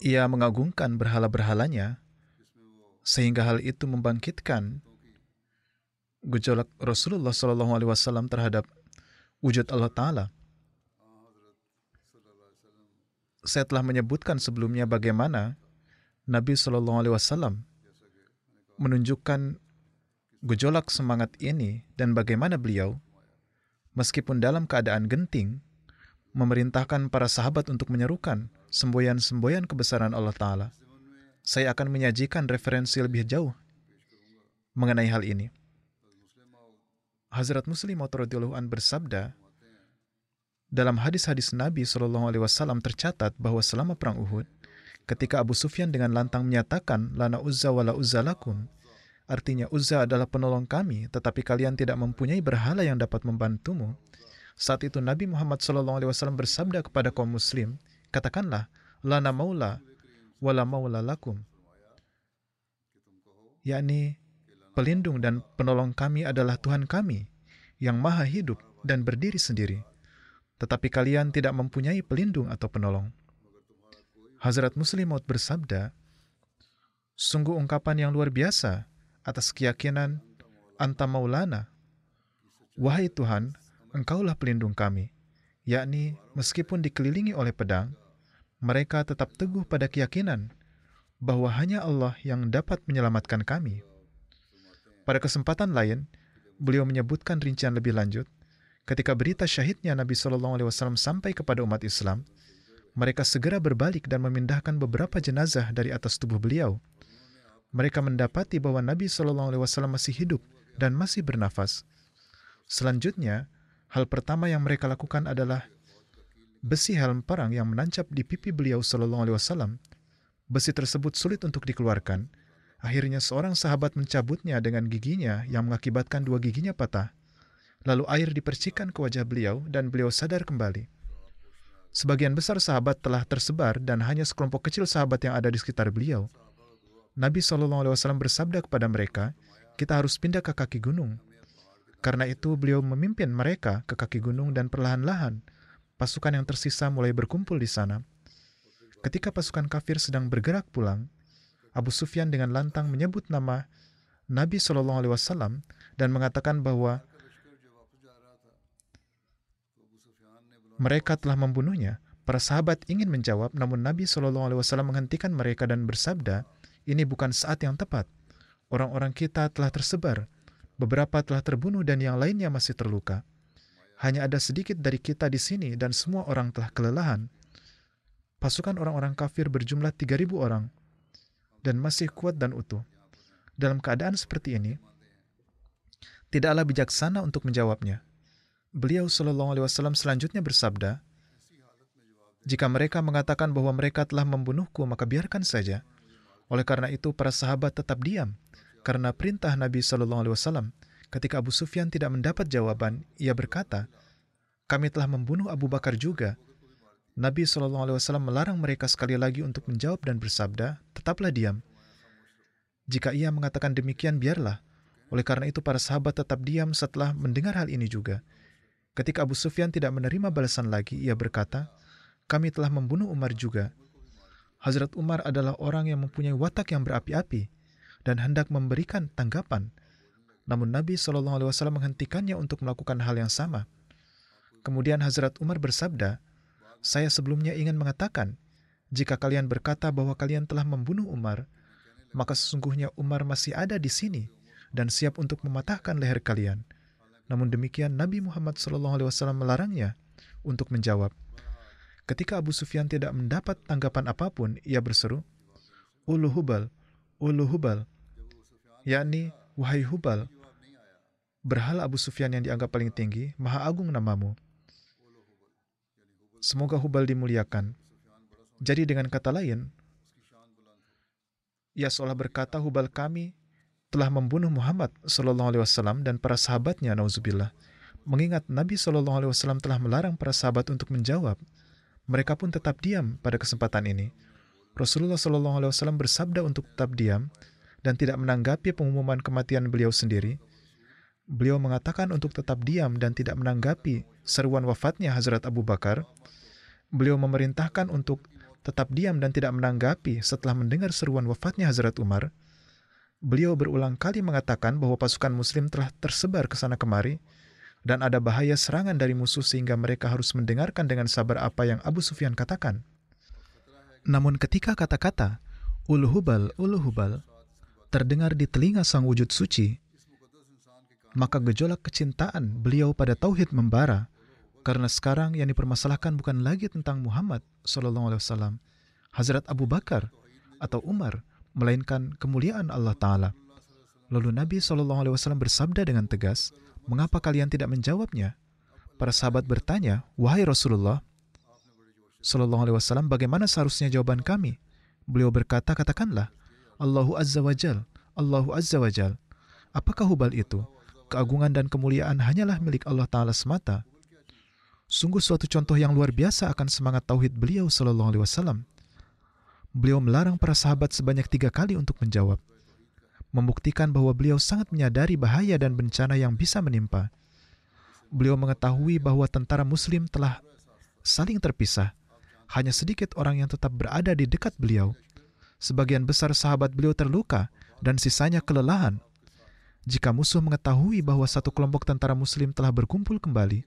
Ia mengagungkan berhala-berhalanya sehingga hal itu membangkitkan gejolak Rasulullah Shallallahu Alaihi Wasallam terhadap wujud Allah Taala. Saya telah menyebutkan sebelumnya bagaimana Nabi Shallallahu Alaihi Wasallam menunjukkan gejolak semangat ini dan bagaimana beliau, meskipun dalam keadaan genting, memerintahkan para sahabat untuk menyerukan semboyan-semboyan kebesaran Allah Ta'ala. Saya akan menyajikan referensi lebih jauh mengenai hal ini. Hazrat Muslim radhiyallahu an bersabda, dalam hadis-hadis Nabi Shallallahu Alaihi Wasallam tercatat bahwa selama perang Uhud, ketika Abu Sufyan dengan lantang menyatakan lana uzza wala uzza lakum, artinya uzza adalah penolong kami, tetapi kalian tidak mempunyai berhala yang dapat membantumu. Saat itu Nabi Muhammad Shallallahu Alaihi Wasallam bersabda kepada kaum Muslim, katakanlah lana maula wala maula lakum, yakni pelindung dan penolong kami adalah Tuhan kami yang maha hidup dan berdiri sendiri. Tetapi kalian tidak mempunyai pelindung atau penolong. Hazrat Muslim Maud bersabda, Sungguh ungkapan yang luar biasa atas keyakinan anta maulana. Wahai Tuhan, engkaulah pelindung kami. Yakni, meskipun dikelilingi oleh pedang, mereka tetap teguh pada keyakinan bahwa hanya Allah yang dapat menyelamatkan kami. Pada kesempatan lain, beliau menyebutkan rincian lebih lanjut, ketika berita syahidnya Nabi Shallallahu Alaihi Wasallam sampai kepada umat Islam, mereka segera berbalik dan memindahkan beberapa jenazah dari atas tubuh beliau. Mereka mendapati bahwa Nabi Shallallahu Alaihi Wasallam masih hidup dan masih bernafas. Selanjutnya, hal pertama yang mereka lakukan adalah besi helm perang yang menancap di pipi beliau Shallallahu Alaihi Wasallam. Besi tersebut sulit untuk dikeluarkan. Akhirnya seorang sahabat mencabutnya dengan giginya yang mengakibatkan dua giginya patah. Lalu air dipercikan ke wajah beliau dan beliau sadar kembali. Sebagian besar sahabat telah tersebar dan hanya sekelompok kecil sahabat yang ada di sekitar beliau. Nabi SAW bersabda kepada mereka, kita harus pindah ke kaki gunung. Karena itu beliau memimpin mereka ke kaki gunung dan perlahan-lahan pasukan yang tersisa mulai berkumpul di sana. Ketika pasukan kafir sedang bergerak pulang, Abu Sufyan dengan lantang menyebut nama Nabi SAW dan mengatakan bahwa mereka telah membunuhnya. Para sahabat ingin menjawab, namun Nabi SAW menghentikan mereka dan bersabda, ini bukan saat yang tepat. Orang-orang kita telah tersebar, beberapa telah terbunuh dan yang lainnya masih terluka. Hanya ada sedikit dari kita di sini dan semua orang telah kelelahan. Pasukan orang-orang kafir berjumlah 3.000 orang dan masih kuat dan utuh. Dalam keadaan seperti ini, tidaklah bijaksana untuk menjawabnya. Beliau Shallallahu Alaihi Wasallam selanjutnya bersabda, jika mereka mengatakan bahwa mereka telah membunuhku, maka biarkan saja. Oleh karena itu, para sahabat tetap diam karena perintah Nabi Shallallahu Alaihi Wasallam. Ketika Abu Sufyan tidak mendapat jawaban, ia berkata, "Kami telah membunuh Abu Bakar juga." Nabi SAW melarang mereka sekali lagi untuk menjawab dan bersabda, tetaplah diam. Jika ia mengatakan demikian, biarlah. Oleh karena itu, para sahabat tetap diam setelah mendengar hal ini juga. Ketika Abu Sufyan tidak menerima balasan lagi, ia berkata, kami telah membunuh Umar juga. Hazrat Umar adalah orang yang mempunyai watak yang berapi-api dan hendak memberikan tanggapan. Namun Nabi SAW menghentikannya untuk melakukan hal yang sama. Kemudian Hazrat Umar bersabda, saya sebelumnya ingin mengatakan, jika kalian berkata bahwa kalian telah membunuh Umar, maka sesungguhnya Umar masih ada di sini dan siap untuk mematahkan leher kalian. Namun demikian Nabi Muhammad SAW melarangnya untuk menjawab. Ketika Abu Sufyan tidak mendapat tanggapan apa pun, ia berseru, Ulu Hubal, Ulu Hubal, yakni, wahai Hubal, berhala Abu Sufyan yang dianggap paling tinggi, maha agung namamu. Semoga Hubal dimuliakan. Jadi dengan kata lain, ia seolah berkata Hubal kami telah membunuh Muhammad Sallallahu Alaihi Wasallam dan para sahabatnya, nauzubillah. Mengingat Nabi Sallallahu Alaihi Wasallam telah melarang para sahabat untuk menjawab, mereka pun tetap diam pada kesempatan ini. Rasulullah Sallallahu Alaihi Wasallam bersabda untuk tetap diam dan tidak menanggapi pengumuman kematian beliau sendiri. Beliau mengatakan untuk tetap diam dan tidak menanggapi seruan wafatnya Hazrat Abu Bakar, beliau memerintahkan untuk tetap diam dan tidak menanggapi setelah mendengar seruan wafatnya Hazrat Umar. Beliau berulang kali mengatakan bahwa pasukan muslim telah tersebar ke sana kemari dan ada bahaya serangan dari musuh sehingga mereka harus mendengarkan dengan sabar apa yang Abu Sufyan katakan. Namun ketika kata-kata Ulu Hubal, Ulu Hubal terdengar di telinga sang wujud suci, maka gejolak kecintaan beliau pada tauhid membara karena sekarang yang dipermasalahkan bukan lagi tentang Muhammad Sallallahu Alaihi Wasallam, Hazrat Abu Bakar atau Umar, melainkan kemuliaan Allah Taala. Lalu Nabi Sallallahu Alaihi Wasallam bersabda dengan tegas, mengapa kalian tidak menjawabnya? Para sahabat bertanya, wahai Rasulullah Sallallahu Alaihi Wasallam, bagaimana seharusnya jawaban kami? Beliau berkata, katakanlah, Allahu Azza wa Jal, Allahu Azza wa Jal. Apakah hubal itu? Keagungan dan kemuliaan hanyalah milik Allah Ta'ala semata. Sungguh suatu contoh yang luar biasa akan semangat tauhid beliau Sallallahu Alaihi Wasallam. Beliau melarang para sahabat sebanyak tiga kali untuk menjawab, membuktikan bahwa beliau sangat menyadari bahaya dan bencana yang bisa menimpa. Beliau mengetahui bahwa tentara Muslim telah saling terpisah. Hanya sedikit orang yang tetap berada di dekat beliau. Sebagian besar sahabat beliau terluka dan sisanya kelelahan. Jika musuh mengetahui bahwa satu kelompok tentara Muslim telah berkumpul kembali,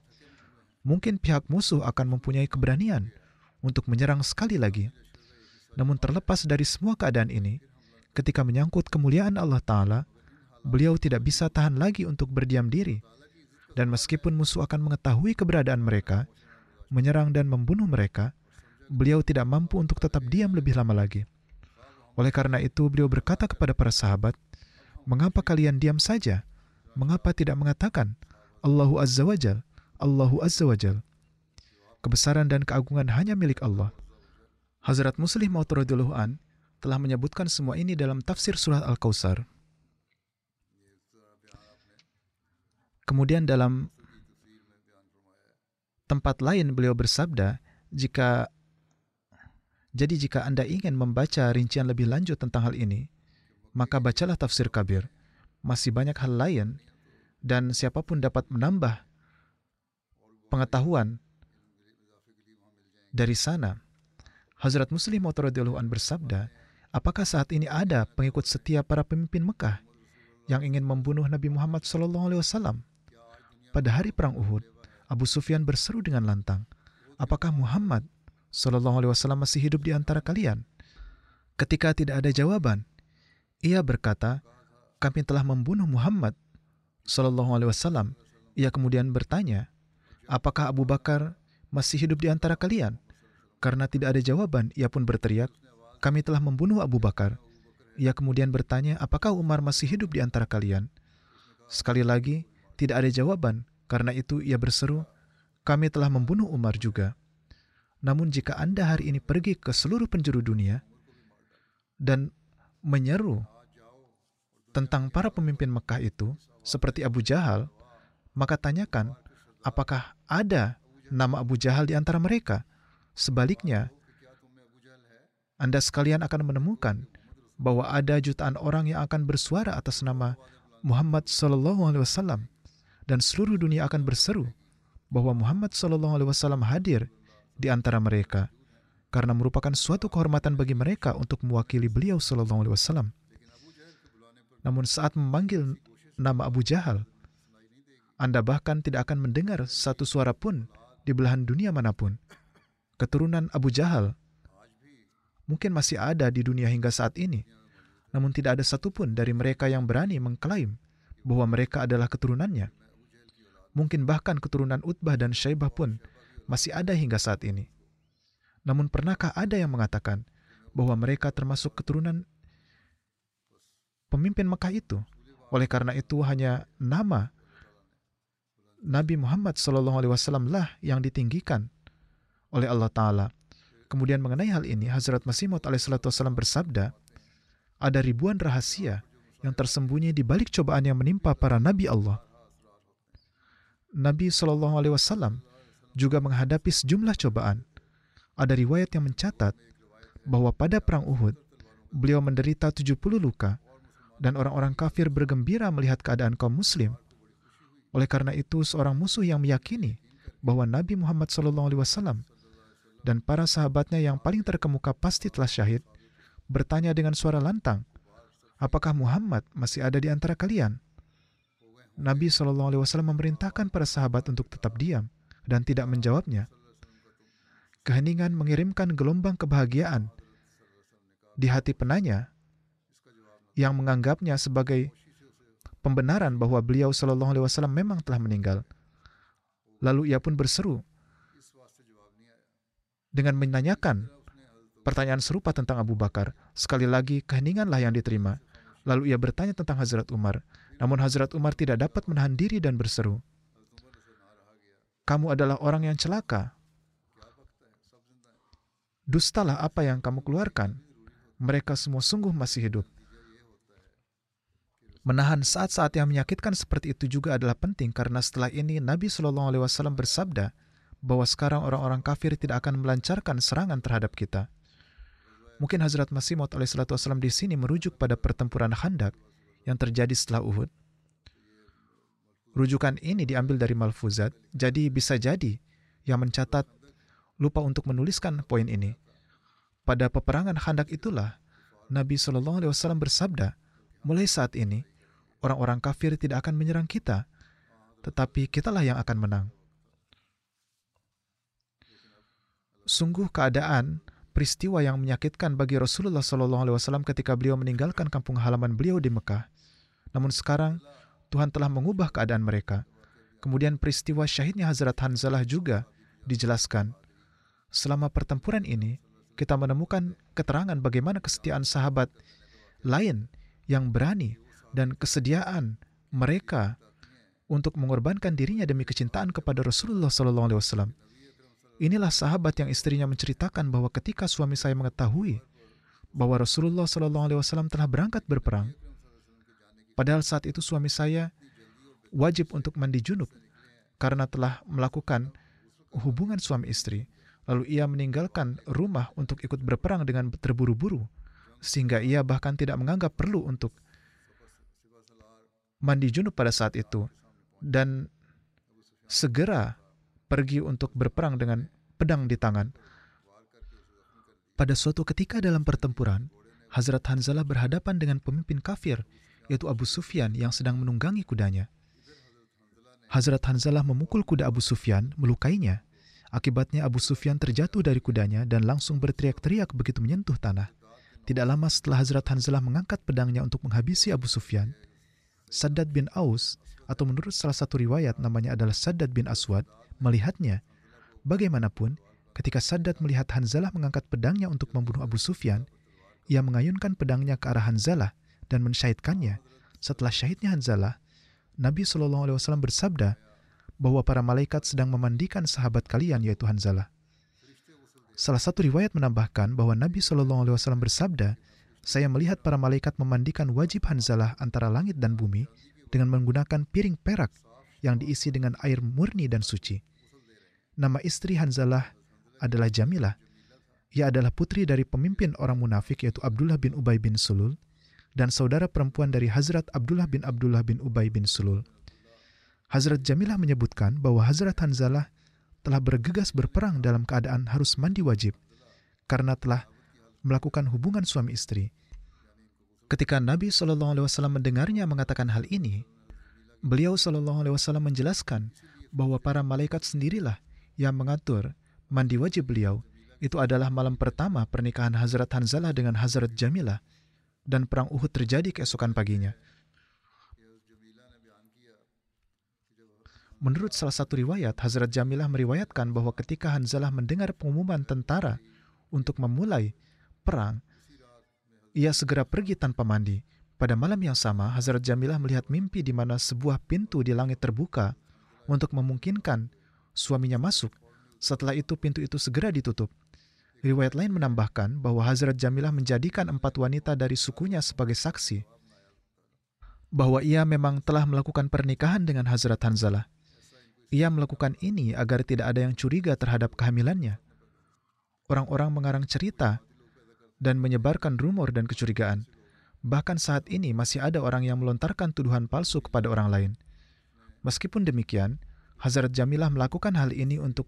mungkin pihak musuh akan mempunyai keberanian untuk menyerang sekali lagi. Namun terlepas dari semua keadaan ini, ketika menyangkut kemuliaan Allah Ta'ala, beliau tidak bisa tahan lagi untuk berdiam diri. Dan meskipun musuh akan mengetahui keberadaan mereka, menyerang dan membunuh mereka, beliau tidak mampu untuk tetap diam lebih lama lagi. Oleh karena itu, beliau berkata kepada para sahabat, Mengapa kalian diam saja? Mengapa tidak mengatakan, Allahu Azza wa Jal, Allahu Azza wa Jal. Kebesaran dan keagungan hanya milik Allah. Hazrat Muslim Maud an telah menyebutkan semua ini dalam tafsir surah Al-Kausar. Kemudian dalam tempat lain beliau bersabda, jika jadi jika Anda ingin membaca rincian lebih lanjut tentang hal ini, maka bacalah tafsir kabir. Masih banyak hal lain dan siapa pun dapat menambah pengetahuan dari sana. Hazrat Muslim Maud an bersabda, apakah saat ini ada pengikut setia para pemimpin Mekah yang ingin membunuh Nabi Muhammad SAW? Pada hari perang Uhud, Abu Sufyan berseru dengan lantang, apakah Muhammad SAW masih hidup di antara kalian? Ketika tidak ada jawaban, ia berkata, kami telah membunuh Muhammad SAW. Ia kemudian bertanya, apakah Abu Bakar masih hidup di antara kalian? Karena tidak ada jawaban, ia pun berteriak, kami telah membunuh Abu Bakar. Ia kemudian bertanya, apakah Umar masih hidup di antara kalian? Sekali lagi, tidak ada jawaban. Karena itu ia berseru, kami telah membunuh Umar juga. Namun jika Anda hari ini pergi ke seluruh penjuru dunia dan menyeru tentang para pemimpin Mekah itu, seperti Abu Jahal, maka tanyakan, apakah ada nama Abu Jahal di antara mereka? Sebaliknya, Anda sekalian akan menemukan bahwa ada jutaan orang yang akan bersuara atas nama Muhammad Sallallahu Alaihi Wasallam dan seluruh dunia akan berseru bahwa Muhammad Sallallahu Alaihi Wasallam hadir di antara mereka karena merupakan suatu kehormatan bagi mereka untuk mewakili beliau Sallallahu Alaihi Wasallam. Namun saat memanggil nama Abu Jahal, Anda bahkan tidak akan mendengar satu suara pun di belahan dunia mana pun. Keturunan Abu Jahal mungkin masih ada di dunia hingga saat ini, namun tidak ada satupun dari mereka yang berani mengklaim bahwa mereka adalah keturunannya. Mungkin bahkan keturunan Utbah dan Syaibah pun masih ada hingga saat ini. Namun pernahkah ada yang mengatakan bahwa mereka termasuk keturunan pemimpin Mekah itu? Oleh karena itu hanya nama Nabi Muhammad SAW lah yang ditinggikan oleh Allah Ta'ala. Kemudian mengenai hal ini, Hazrat Masih Maud alaihissalam bersabda, ada ribuan rahasia yang tersembunyi di balik cobaan yang menimpa para nabi Allah. Nabi Shallallahu Alaihi Wasallam juga menghadapi sejumlah cobaan. Ada riwayat yang mencatat bahwa pada perang Uhud, beliau menderita 70 luka dan orang-orang kafir bergembira melihat keadaan kaum muslim. Oleh karena itu, seorang musuh yang meyakini bahwa Nabi Muhammad SAW dan para sahabatnya yang paling terkemuka pasti telah syahid, bertanya dengan suara lantang, apakah Muhammad masih ada di antara kalian? Nabi SAW memerintahkan para sahabat untuk tetap diam dan tidak menjawabnya. Keheningan mengirimkan gelombang kebahagiaan di hati penanya yang menganggapnya sebagai pembenaran bahwa beliau Shallallahu Alaihi Wasallam memang telah meninggal. Lalu ia pun berseru, dengan menanyakan pertanyaan serupa tentang Abu Bakar. Sekali lagi, keheninganlah yang diterima. Lalu ia bertanya tentang Hazrat Umar. Namun Hazrat Umar tidak dapat menahan diri dan berseru, Kamu adalah orang yang celaka. Dustalah apa yang kamu keluarkan. Mereka semua sungguh masih hidup. Menahan saat-saat yang menyakitkan seperti itu juga adalah penting karena setelah ini Nabi Shallallahu Alaihi Wasallam bersabda, bahwa sekarang orang-orang kafir tidak akan melancarkan serangan terhadap kita. Mungkin Hazrat Masih Maud alaihissalam di sini merujuk pada pertempuran Khandak yang terjadi setelah Uhud. Rujukan ini diambil dari Malfuzat, jadi bisa jadi yang mencatat lupa untuk menuliskan poin ini. Pada peperangan Khandak itulah Nabi Shallallahu Alaihi Wasallam bersabda, mulai saat ini orang-orang kafir tidak akan menyerang kita, tetapi kitalah yang akan menang. Sungguh keadaan peristiwa yang menyakitkan bagi Rasulullah SAW ketika beliau meninggalkan kampung halaman beliau di Mekah. Namun sekarang Tuhan telah mengubah keadaan mereka. Kemudian peristiwa syahidnya Hazrat Hanzalah juga dijelaskan. Selama pertempuran ini, kita menemukan keterangan bagaimana kesetiaan sahabat lain yang berani dan kesediaan mereka untuk mengorbankan dirinya demi kecintaan kepada Rasulullah SAW. Inilah sahabat yang istrinya menceritakan bahwa ketika suami saya mengetahui bahwa Rasulullah Shallallahu Alaihi Wasallam telah berangkat berperang, padahal saat itu suami saya wajib untuk mandi junub karena telah melakukan hubungan suami istri, lalu ia meninggalkan rumah untuk ikut berperang dengan terburu-buru, sehingga ia bahkan tidak menganggap perlu untuk mandi junub pada saat itu, dan segera pergi untuk berperang dengan pedang di tangan. Pada suatu ketika dalam pertempuran, Hazrat Hanzalah berhadapan dengan pemimpin kafir, yaitu Abu Sufyan yang sedang menunggangi kudanya. Hazrat Hanzalah memukul kuda Abu Sufyan, melukainya. Akibatnya Abu Sufyan terjatuh dari kudanya dan langsung berteriak-teriak begitu menyentuh tanah. Tidak lama setelah Hazrat Hanzalah mengangkat pedangnya untuk menghabisi Abu Sufyan, Saddad bin Aus, atau menurut salah satu riwayat namanya adalah Saddad bin Aswad, melihatnya. Bagaimanapun, ketika Sadat melihat Hanzalah mengangkat pedangnya untuk membunuh Abu Sufyan, ia mengayunkan pedangnya ke arah Hanzalah dan mensyahidkannya. Setelah syahidnya Hanzalah, Nabi Shallallahu Alaihi Wasallam bersabda bahwa para malaikat sedang memandikan sahabat kalian yaitu Hanzalah. Salah satu riwayat menambahkan bahwa Nabi Shallallahu Alaihi Wasallam bersabda, saya melihat para malaikat memandikan wajib Hanzalah antara langit dan bumi dengan menggunakan piring perak yang diisi dengan air murni dan suci. Nama istri Hanzalah adalah Jamilah. Ia adalah putri dari pemimpin orang munafik yaitu Abdullah bin Ubay bin Sulul dan saudara perempuan dari Hazrat Abdullah bin Abdullah bin Ubay bin Sulul. Hazrat Jamilah menyebutkan bahwa Hazrat Hanzalah telah bergegas berperang dalam keadaan harus mandi wajib karena telah melakukan hubungan suami istri. Ketika Nabi Shallallahu Alaihi Wasallam mendengarnya mengatakan hal ini, beliau Shallallahu Alaihi Wasallam menjelaskan bahwa para malaikat sendirilah yang mengatur mandi wajib beliau. Itu adalah malam pertama pernikahan Hazrat Hanzalah dengan Hazrat Jamilah dan perang Uhud terjadi keesokan paginya. Menurut salah satu riwayat, Hazrat Jamilah meriwayatkan bahwa ketika Hanzalah mendengar pengumuman tentara untuk memulai perang, ia segera pergi tanpa mandi. Pada malam yang sama, Hazrat Jamilah melihat mimpi di mana sebuah pintu di langit terbuka untuk memungkinkan suaminya masuk. Setelah itu pintu itu segera ditutup. Riwayat lain menambahkan bahwa Hazrat Jamilah menjadikan empat wanita dari sukunya sebagai saksi bahwa ia memang telah melakukan pernikahan dengan Hazrat Hanzalah. Ia melakukan ini agar tidak ada yang curiga terhadap kehamilannya. Orang-orang mengarang cerita dan menyebarkan rumor dan kecurigaan. Bahkan saat ini masih ada orang yang melontarkan tuduhan palsu kepada orang lain. Meskipun demikian, Hazrat Jamilah melakukan hal ini untuk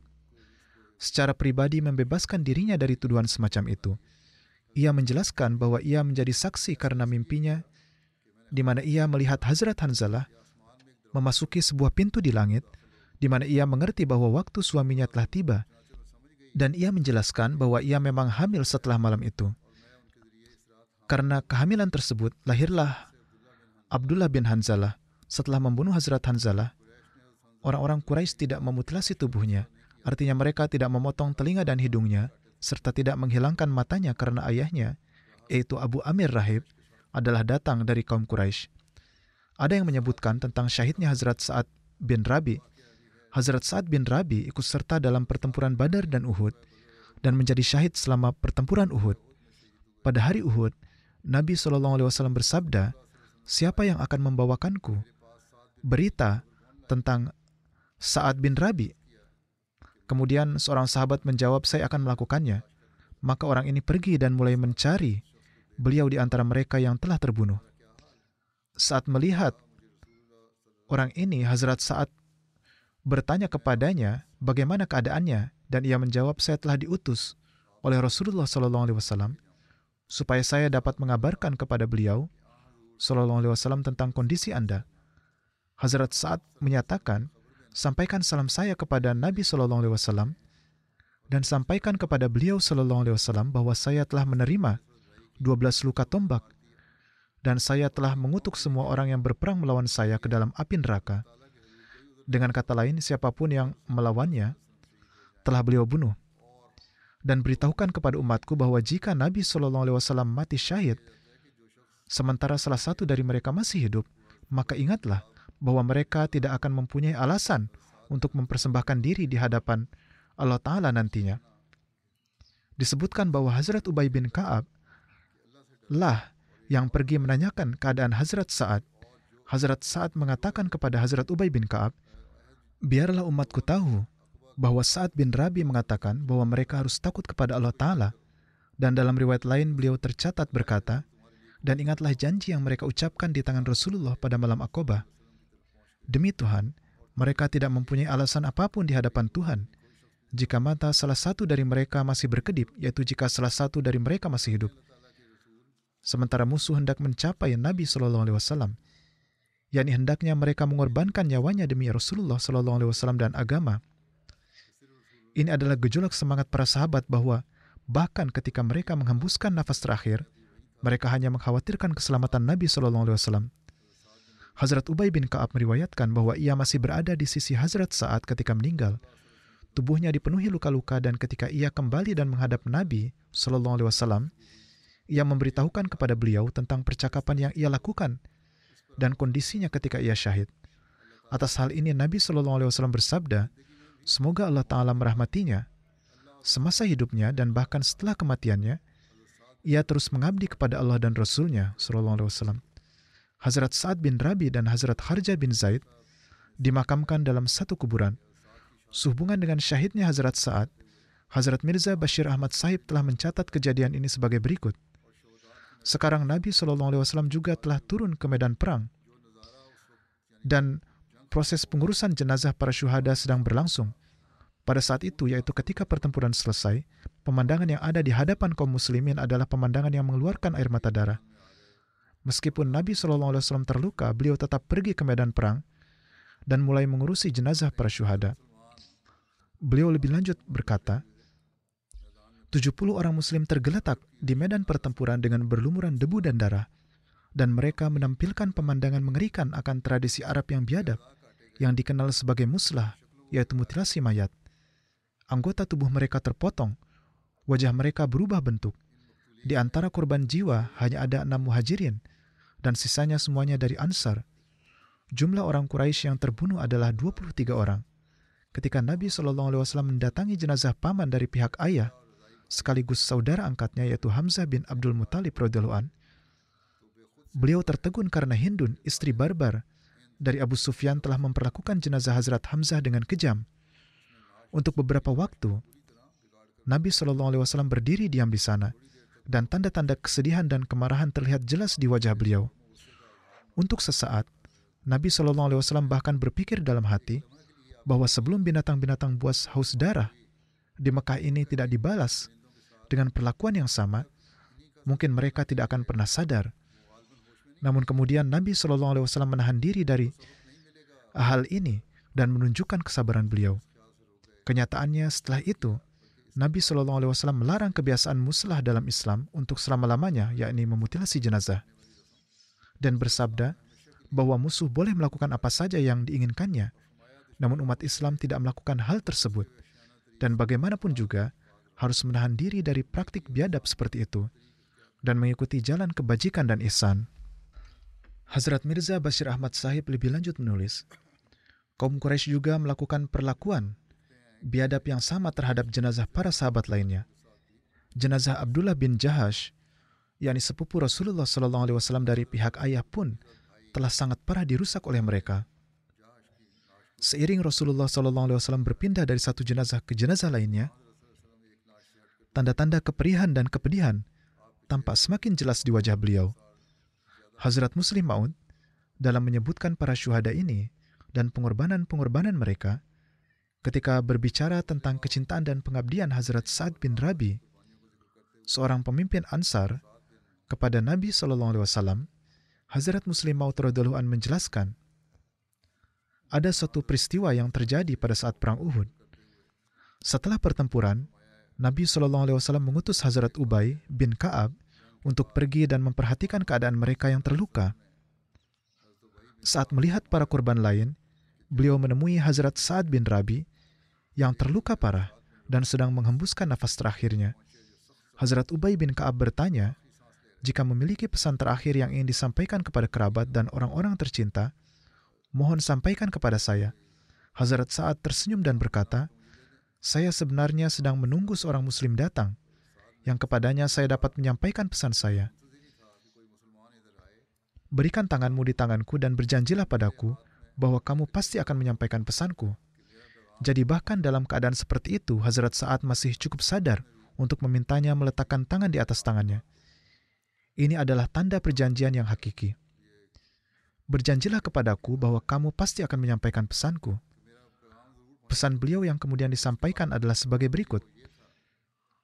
secara pribadi membebaskan dirinya dari tuduhan semacam itu. Ia menjelaskan bahwa ia menjadi saksi karena mimpinya di mana ia melihat Hazrat Hanzalah memasuki sebuah pintu di langit di mana ia mengerti bahwa waktu suaminya telah tiba, dan ia menjelaskan bahwa ia memang hamil setelah malam itu. Karena kehamilan tersebut, lahirlah Abdullah bin Hanzalah. Setelah membunuh Hazrat Hanzalah, orang-orang Quraisy tidak memutilasi tubuhnya, artinya mereka tidak memotong telinga dan hidungnya, serta tidak menghilangkan matanya karena ayahnya, yaitu Abu Amir Rahib, adalah datang dari kaum Quraisy. Ada yang menyebutkan tentang syahidnya Hazrat Sa'ad bin Rabi Hazrat Sa'ad bin Rabi ikut serta dalam pertempuran Badar dan Uhud dan menjadi syahid selama pertempuran Uhud. Pada hari Uhud, Nabi SAW bersabda, Siapa yang akan membawakanku berita tentang Sa'ad bin Rabi? Kemudian seorang sahabat menjawab, saya akan melakukannya. Maka orang ini pergi dan mulai mencari beliau di antara mereka yang telah terbunuh. Saat melihat orang ini, Hazrat Sa'ad bertanya kepadanya bagaimana keadaannya dan ia menjawab saya telah diutus oleh Rasulullah Shallallahu Alaihi Wasallam supaya saya dapat mengabarkan kepada beliau Shallallahu Alaihi Wasallam tentang kondisi anda. Hazrat Saad menyatakan, sampaikan salam saya kepada Nabi Shallallahu Alaihi Wasallam dan sampaikan kepada beliau Shallallahu Alaihi Wasallam bahwa saya telah menerima 12 luka tombak dan saya telah mengutuk semua orang yang berperang melawan saya ke dalam api neraka dengan kata lain, siapa pun yang melawannya telah beliau bunuh. Dan beritahukan kepada umatku bahwa jika Nabi Shallallahu Alaihi Wasallam mati syahid, sementara salah satu dari mereka masih hidup, maka ingatlah bahwa mereka tidak akan mempunyai alasan untuk mempersembahkan diri di hadapan Allah Ta'ala nantinya. Disebutkan bahwa Hazrat Ubay bin Ka'ab lah yang pergi menanyakan keadaan Hazrat Sa'ad. Hazrat Sa'ad mengatakan kepada Hazrat Ubay bin Ka'ab, Biarlah umatku tahu bahwa saat bin Rabi mengatakan bahwa mereka harus takut kepada Allah Ta'ala, dan dalam riwayat lain beliau tercatat berkata, dan ingatlah janji yang mereka ucapkan di tangan Rasulullah pada malam akobah. Demi Tuhan, mereka tidak mempunyai alasan apa pun di hadapan Tuhan. Jika mata salah satu dari mereka masih berkedip, yaitu jika salah satu dari mereka masih hidup. Sementara musuh hendak mencapai Nabi Shallallahu Alaihi Wasallam, yakni hendaknya mereka mengorbankan nyawanya demi Rasulullah Shallallahu Alaihi Wasallam dan agama. Ini adalah gejolak semangat para sahabat bahwa bahkan ketika mereka menghembuskan nafas terakhir, mereka hanya mengkhawatirkan keselamatan Nabi Shallallahu Alaihi Wasallam. Hazrat Ubay bin Kaab meriwayatkan bahwa ia masih berada di sisi Hazrat saat ketika meninggal. Tubuhnya dipenuhi luka-luka dan ketika ia kembali dan menghadap Nabi Shallallahu Alaihi Wasallam, ia memberitahukan kepada beliau tentang percakapan yang ia lakukan dan kondisinya ketika ia syahid. Atas hal ini Nabi Shallallahu Alaihi Wasallam bersabda, semoga Allah Taala merahmatinya. Semasa hidupnya dan bahkan setelah kematiannya, ia terus mengabdi kepada Allah dan Rasulnya Alaihi Wasallam. Hazrat Sa'ad bin Rabi dan Hazrat Harja bin Zaid dimakamkan dalam satu kuburan. Sehubungan dengan syahidnya Hazrat Sa'ad, Hazrat Mirza Bashir Ahmad Sahib telah mencatat kejadian ini sebagai berikut. Sekarang Nabi Wasallam juga telah turun ke medan perang dan proses pengurusan jenazah para syuhada sedang berlangsung. Pada saat itu, yaitu ketika pertempuran selesai, pemandangan yang ada di hadapan kaum muslimin adalah pemandangan yang mengeluarkan air mata darah. Meskipun Nabi Shallallahu Alaihi Wasallam terluka, beliau tetap pergi ke medan perang dan mulai mengurusi jenazah para syuhada. Beliau lebih lanjut berkata, 70 orang muslim tergeletak di medan pertempuran dengan berlumuran debu dan darah, dan mereka menampilkan pemandangan mengerikan akan tradisi Arab yang biadab, yang dikenal sebagai muslah, yaitu mutilasi mayat. Anggota tubuh mereka terpotong, wajah mereka berubah bentuk. Di antara korban jiwa hanya ada enam muhajirin, dan sisanya semuanya dari Ansar. Jumlah orang Quraisy yang terbunuh adalah 23 orang. Ketika Nabi SAW mendatangi jenazah paman dari pihak ayah, sekaligus saudara angkatnya yaitu Hamzah bin Abdul Muthalib radhiyallahu Beliau tertegun karena Hindun, istri barbar dari Abu Sufyan telah memperlakukan jenazah Hazrat Hamzah dengan kejam. Untuk beberapa waktu, Nabi Shallallahu Alaihi Wasallam berdiri diam di sana, dan tanda-tanda kesedihan dan kemarahan terlihat jelas di wajah beliau. Untuk sesaat, Nabi Shallallahu Alaihi Wasallam bahkan berpikir dalam hati bahwa sebelum binatang-binatang buas haus darah di Mekah ini tidak dibalas, dengan perlakuan yang sama, mungkin mereka tidak akan pernah sadar. Namun kemudian Nabi Shallallahu Alaihi Wasallam menahan diri dari hal ini dan menunjukkan kesabaran beliau. Kenyataannya setelah itu, Nabi Shallallahu Alaihi Wasallam melarang kebiasaan muslah dalam Islam untuk selama-lamanya, yakni memutilasi jenazah, dan bersabda bahwa musuh boleh melakukan apa saja yang diinginkannya, namun umat Islam tidak melakukan hal tersebut. Dan bagaimanapun juga, harus menahan diri dari praktik biadab seperti itu dan mengikuti jalan kebajikan dan ihsan. Hazrat Mirza Bashir Ahmad Sahib lebih lanjut menulis, kaum Quraisy juga melakukan perlakuan biadab yang sama terhadap jenazah para sahabat lainnya. Jenazah Abdullah bin Jahash, yakni sepupu Rasulullah Wasallam dari pihak ayah pun telah sangat parah dirusak oleh mereka. Seiring Rasulullah Wasallam berpindah dari satu jenazah ke jenazah lainnya, tanda-tanda keperihan dan kepedihan tampak semakin jelas di wajah beliau. Hazrat Muslim Maud dalam menyebutkan para syuhada ini dan pengorbanan-pengorbanan mereka ketika berbicara tentang kecintaan dan pengabdian Hazrat Sa'ad bin Rabi, seorang pemimpin Ansar, kepada Nabi Shallallahu Alaihi Wasallam, Hazrat Muslim Maud radhiallahu an menjelaskan, ada satu peristiwa yang terjadi pada saat perang Uhud. Setelah pertempuran, Nabi Shallallahu Alaihi Wasallam mengutus Hazrat Ubay bin Kaab untuk pergi dan memperhatikan keadaan mereka yang terluka. Saat melihat para korban lain, beliau menemui Hazrat Sa'ad bin Rabi yang terluka parah dan sedang menghembuskan nafas terakhirnya. Hazrat Ubay bin Kaab bertanya, jika memiliki pesan terakhir yang ingin disampaikan kepada kerabat dan orang-orang tercinta, mohon sampaikan kepada saya. Hazrat Sa'ad tersenyum dan berkata, saya sebenarnya sedang menunggu seorang muslim datang yang kepadanya saya dapat menyampaikan pesan saya. Berikan tanganmu di tanganku dan berjanjilah padaku bahwa kamu pasti akan menyampaikan pesanku. Jadi bahkan dalam keadaan seperti itu, Hazrat Sa'ad masih cukup sadar untuk memintanya meletakkan tangan di atas tangannya. Ini adalah tanda perjanjian yang hakiki. Berjanjilah kepadaku bahwa kamu pasti akan menyampaikan pesanku. Pesan beliau yang kemudian disampaikan adalah sebagai berikut.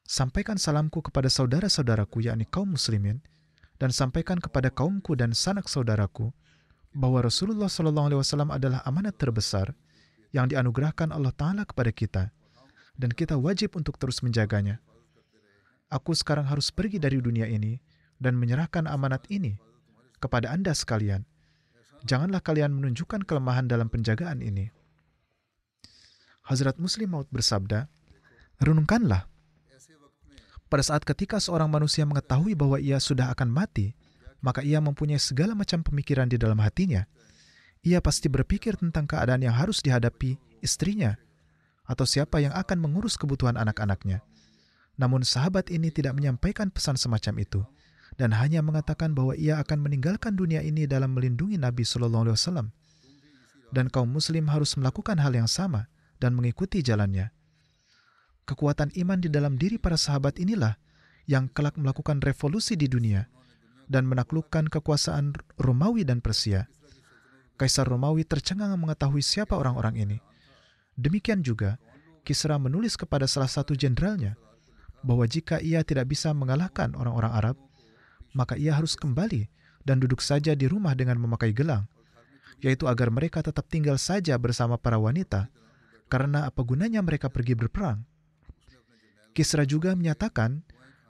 Sampaikan salamku kepada saudara-saudaraku, yakni kaum muslimin, dan sampaikan kepada kaumku dan sanak saudaraku bahwa Rasulullah SAW adalah amanat terbesar yang dianugerahkan Allah Ta'ala kepada kita, dan kita wajib untuk terus menjaganya. Aku sekarang harus pergi dari dunia ini dan menyerahkan amanat ini kepada Anda sekalian. Janganlah kalian menunjukkan kelemahan dalam penjagaan ini. Hazrat Muslim Maud bersabda, Renungkanlah, pada saat ketika seorang manusia mengetahui bahwa ia sudah akan mati, maka ia mempunyai segala macam pemikiran di dalam hatinya. Ia pasti berpikir tentang keadaan yang harus dihadapi istrinya, atau siapa yang akan mengurus kebutuhan anak-anaknya. Namun sahabat ini tidak menyampaikan pesan semacam itu, dan hanya mengatakan bahwa ia akan meninggalkan dunia ini dalam melindungi Nabi Shallallahu Alaihi Wasallam. Dan kaum Muslim harus melakukan hal yang sama dan mengikuti jalannya. Kekuatan iman di dalam diri para sahabat inilah yang kelak melakukan revolusi di dunia dan menaklukkan kekuasaan Romawi dan Persia. Kaisar Romawi tercengang mengetahui siapa orang-orang ini. Demikian juga, Kisra menulis kepada salah satu jenderalnya bahwa jika ia tidak bisa mengalahkan orang-orang Arab, maka ia harus kembali dan duduk saja di rumah dengan memakai gelang, yaitu agar mereka tetap tinggal saja bersama para wanita, karena apa gunanya mereka pergi berperang. Kisra juga menyatakan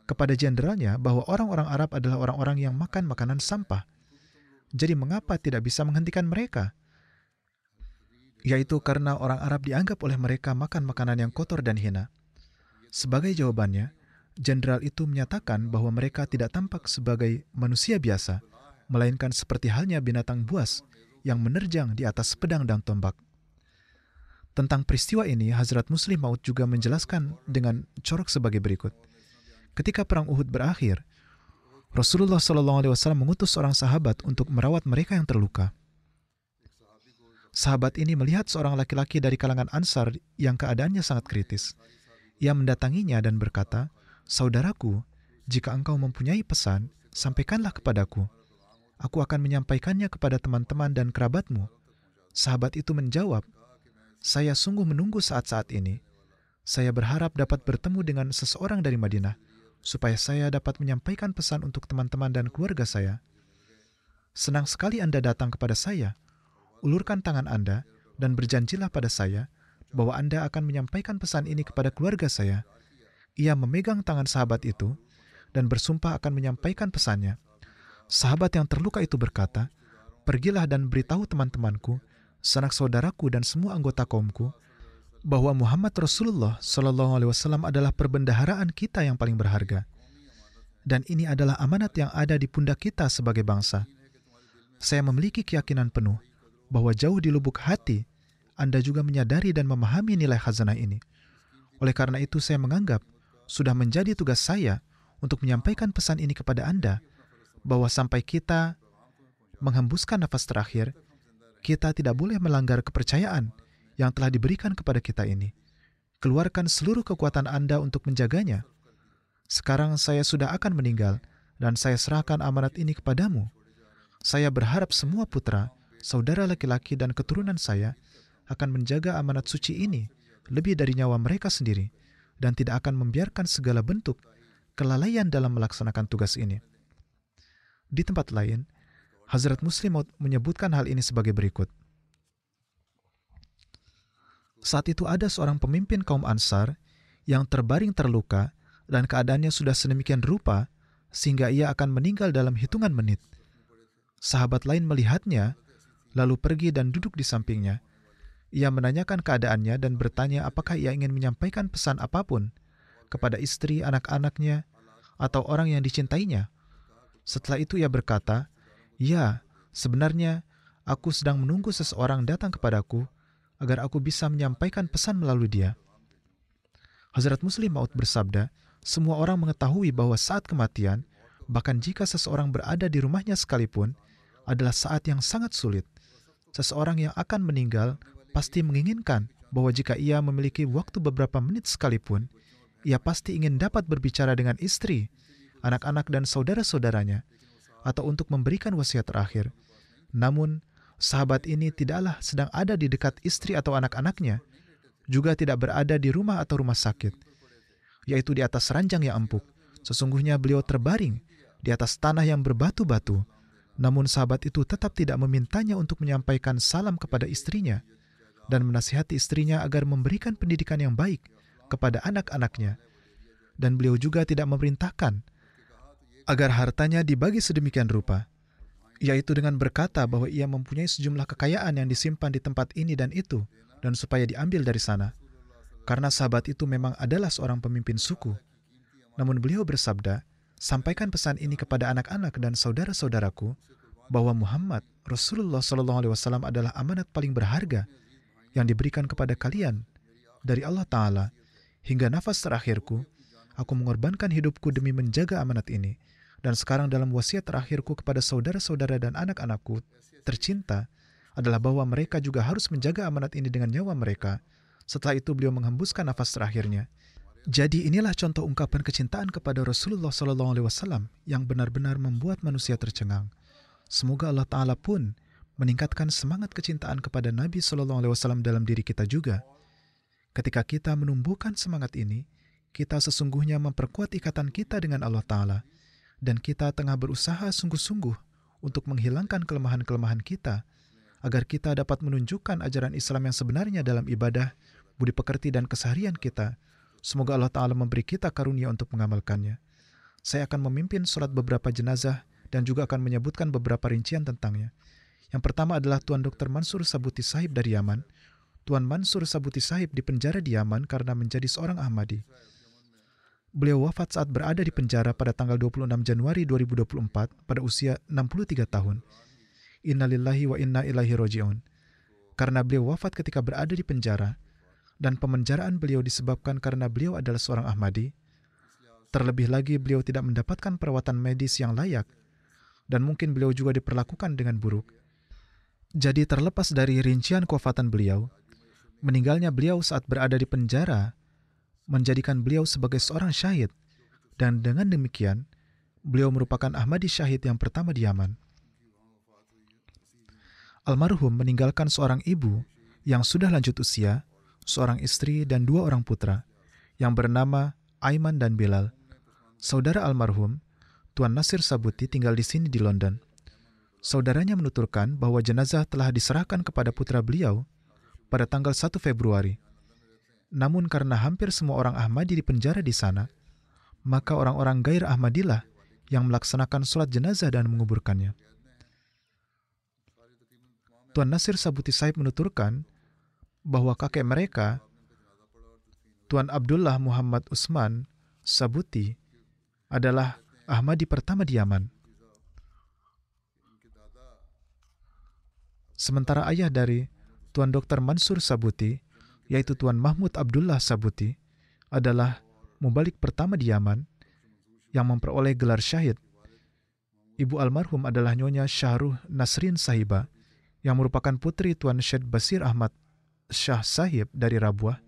kepada jenderalnya bahwa orang-orang Arab adalah orang-orang yang makan makanan sampah. Jadi mengapa tidak bisa menghentikan mereka? Yaitu karena orang Arab dianggap oleh mereka makan makanan yang kotor dan hina. Sebagai jawabannya, jenderal itu menyatakan bahwa mereka tidak tampak sebagai manusia biasa, melainkan seperti halnya binatang buas yang menerjang di atas pedang dan tombak. Tentang peristiwa ini, Hazrat Muslim Maud juga menjelaskan dengan corok sebagai berikut. Ketika perang Uhud berakhir, Rasulullah SAW mengutus seorang sahabat untuk merawat mereka yang terluka. Sahabat ini melihat seorang laki-laki dari kalangan Ansar yang keadaannya sangat kritis. Ia mendatanginya dan berkata, "Saudaraku, jika engkau mempunyai pesan, sampaikanlah kepadaku." aku akan menyampaikannya kepada teman-teman dan kerabatmu. Sahabat itu menjawab, saya sungguh menunggu saat-saat ini. Saya berharap dapat bertemu dengan seseorang dari Madinah, supaya saya dapat menyampaikan pesan untuk teman-teman dan keluarga saya. Senang sekali Anda datang kepada saya. Ulurkan tangan Anda dan berjanjilah pada saya bahwa Anda akan menyampaikan pesan ini kepada keluarga saya. Ia memegang tangan sahabat itu dan bersumpah akan menyampaikan pesannya. Sahabat yang terluka itu berkata, Pergilah dan beritahu teman-temanku, sanak saudaraku dan semua anggota kaumku, bahwa Muhammad Rasulullah Shallallahu Alaihi Wasallam adalah perbendaharaan kita yang paling berharga, dan ini adalah amanat yang ada di pundak kita sebagai bangsa. Saya memiliki keyakinan penuh bahwa jauh di lubuk hati Anda juga menyadari dan memahami nilai khazanah ini. Oleh karena itu, saya menganggap sudah menjadi tugas saya untuk menyampaikan pesan ini kepada Anda bahwa sampai kita menghembuskan nafas terakhir, kita tidak boleh melanggar kepercayaan yang telah diberikan kepada kita ini. Keluarkan seluruh kekuatan Anda untuk menjaganya. Sekarang saya sudah akan meninggal, dan saya serahkan amanat ini kepadamu. Saya berharap semua putra, saudara laki-laki, dan keturunan saya akan menjaga amanat suci ini lebih dari nyawa mereka sendiri, dan tidak akan membiarkan segala bentuk kelalaian dalam melaksanakan tugas ini. Di tempat lain, Hazrat Muslim menyebutkan hal ini sebagai berikut. Saat itu ada seorang pemimpin kaum Ansar yang terbaring terluka dan keadaannya sudah sedemikian rupa sehingga ia akan meninggal dalam hitungan menit. Sahabat lain melihatnya, lalu pergi dan duduk di sampingnya. Ia menanyakan keadaannya dan bertanya apakah ia ingin menyampaikan pesan apa pun kepada istri, anak-anaknya, atau orang yang dicintainya. Setelah itu ia berkata, Ya, sebenarnya aku sedang menunggu seseorang datang kepadaku agar aku bisa menyampaikan pesan melalui dia. Hazrat Muslim Maud bersabda, semua orang mengetahui bahwa saat kematian, bahkan jika seseorang berada di rumahnya sekalipun, adalah saat yang sangat sulit. Seseorang yang akan meninggal pasti menginginkan bahwa jika ia memiliki waktu beberapa menit sekalipun, ia pasti ingin dapat berbicara dengan istri, anak-anak dan saudara-saudaranya, atau untuk memberikan wasiat terakhir. Namun, sahabat ini tidaklah sedang ada di dekat istri atau anak-anaknya, juga tidak berada di rumah atau rumah sakit, yaitu di atas ranjang yang empuk. Sesungguhnya beliau terbaring di atas tanah yang berbatu-batu. Namun sahabat itu tetap tidak memintanya untuk menyampaikan salam kepada istrinya dan menasihati istrinya agar memberikan pendidikan yang baik kepada anak-anaknya. Dan beliau juga tidak memerintahkan agar hartanya dibagi sedemikian rupa, yaitu dengan berkata bahwa ia mempunyai sejumlah kekayaan yang disimpan di tempat ini dan itu, dan supaya diambil dari sana. Karena sahabat itu memang adalah seorang pemimpin suku. Namun beliau bersabda, sampaikan pesan ini kepada anak-anak dan saudara-saudaraku, bahwa Muhammad Rasulullah SAW adalah amanat paling berharga yang diberikan kepada kalian dari Allah Ta'ala hingga nafas terakhirku, aku mengorbankan hidupku demi menjaga amanat ini dan sekarang dalam wasiat terakhirku kepada saudara-saudara dan anak-anakku tercinta adalah bahwa mereka juga harus menjaga amanat ini dengan nyawa mereka. Setelah itu beliau menghembuskan nafas terakhirnya. Jadi inilah contoh ungkapan kecintaan kepada Rasulullah SAW yang benar-benar membuat manusia tercengang. Semoga Allah Taala pun meningkatkan semangat kecintaan kepada Nabi SAW dalam diri kita juga. Ketika kita menumbuhkan semangat ini, kita sesungguhnya memperkuat ikatan kita dengan Allah Taala, dan kita tengah berusaha sungguh-sungguh untuk menghilangkan kelemahan-kelemahan kita, agar kita dapat menunjukkan ajaran Islam yang sebenarnya dalam ibadah, budi pekerti, dan keseharian kita Semoga Allah Ta'ala memberi kita karunia untuk mengamalkannya. Saya akan memimpin surat beberapa jenazah dan juga akan menyebutkan beberapa rincian tentangnya. Yang pertama adalah Tuan Dr. Mansur Sabuti Sahib dari Yaman. Tuan Mansur Sabuti Sahib dipenjara di Yaman karena menjadi seorang Ahmadi. Beliau wafat saat berada di penjara pada tanggal 26 Januari 2024 pada usia 63 tahun. Innalillahi wa inna ilaihi roji'un. Karena beliau wafat ketika berada di penjara, dan pemenjaraan beliau disebabkan karena beliau adalah seorang Ahmadi. Terlebih lagi beliau tidak mendapatkan perawatan medis yang layak dan mungkin beliau juga diperlakukan dengan buruk. Jadi terlepas dari rincian kewafatan beliau, meninggalnya beliau saat berada di penjara menjadikan beliau sebagai seorang syahid dan dengan demikian beliau merupakan Ahmadi syahid yang pertama di Yaman. Almarhum meninggalkan seorang ibu yang sudah lanjut usia seorang istri dan dua orang putra, yang bernama Aiman dan Bilal. Saudara almarhum, Tuan Nasir Sabuti tinggal di sini di London. Saudaranya menuturkan bahwa jenazah telah diserahkan kepada putra beliau pada tanggal 1 Februari. Namun karena hampir semua orang Ahmadi di penjara di sana, maka orang-orang gair Ahmadilah yang melaksanakan sholat jenazah dan menguburkannya. Tuan Nasir Sabuti Saib menuturkan bahwa kakek mereka, Tuan Abdullah Muhammad Usman Sabuti, adalah Ahmadi pertama di Yaman. Sementara ayah dari Tuan Dr. Mansur Sabuti, yaitu Tuan Mahmud Abdullah Sabuti, adalah mubalik pertama di Yaman yang memperoleh gelar syahid. Ibu almarhum adalah Nyonya Syahruh Nasrin Sahiba, yang merupakan putri Tuan Syed Basir Ahmad Shah Sahib dari Rabuah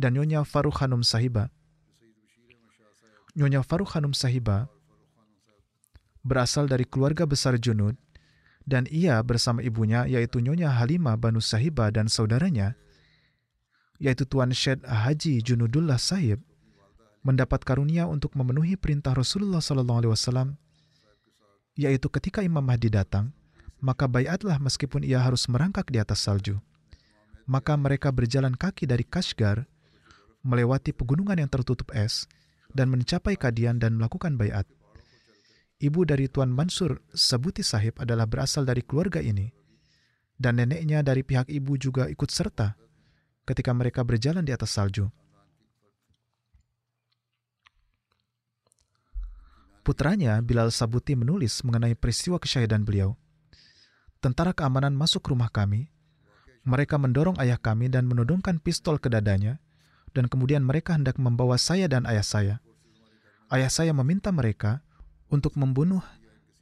dan Nyonya Faruk Hanum Sahiba. Nyonya Faruk Hanum Sahiba berasal dari keluarga besar Junud dan ia bersama ibunya yaitu Nyonya Halimah Banu Sahiba dan saudaranya yaitu Tuan Syed Haji Junudullah Sahib mendapat karunia untuk memenuhi perintah Rasulullah SAW yaitu ketika Imam Mahdi datang maka bayatlah meskipun ia harus merangkak di atas salju maka mereka berjalan kaki dari Kashgar, melewati pegunungan yang tertutup es, dan mencapai Kadian dan melakukan bayat. Ibu dari Tuan Mansur Sabuti Sahib adalah berasal dari keluarga ini, dan neneknya dari pihak ibu juga ikut serta ketika mereka berjalan di atas salju. Putranya, Bilal Sabuti menulis mengenai peristiwa kesyahidan beliau. Tentara keamanan masuk rumah kami, mereka mendorong ayah kami dan menodongkan pistol ke dadanya, dan kemudian mereka hendak membawa saya dan ayah saya. Ayah saya meminta mereka untuk membunuh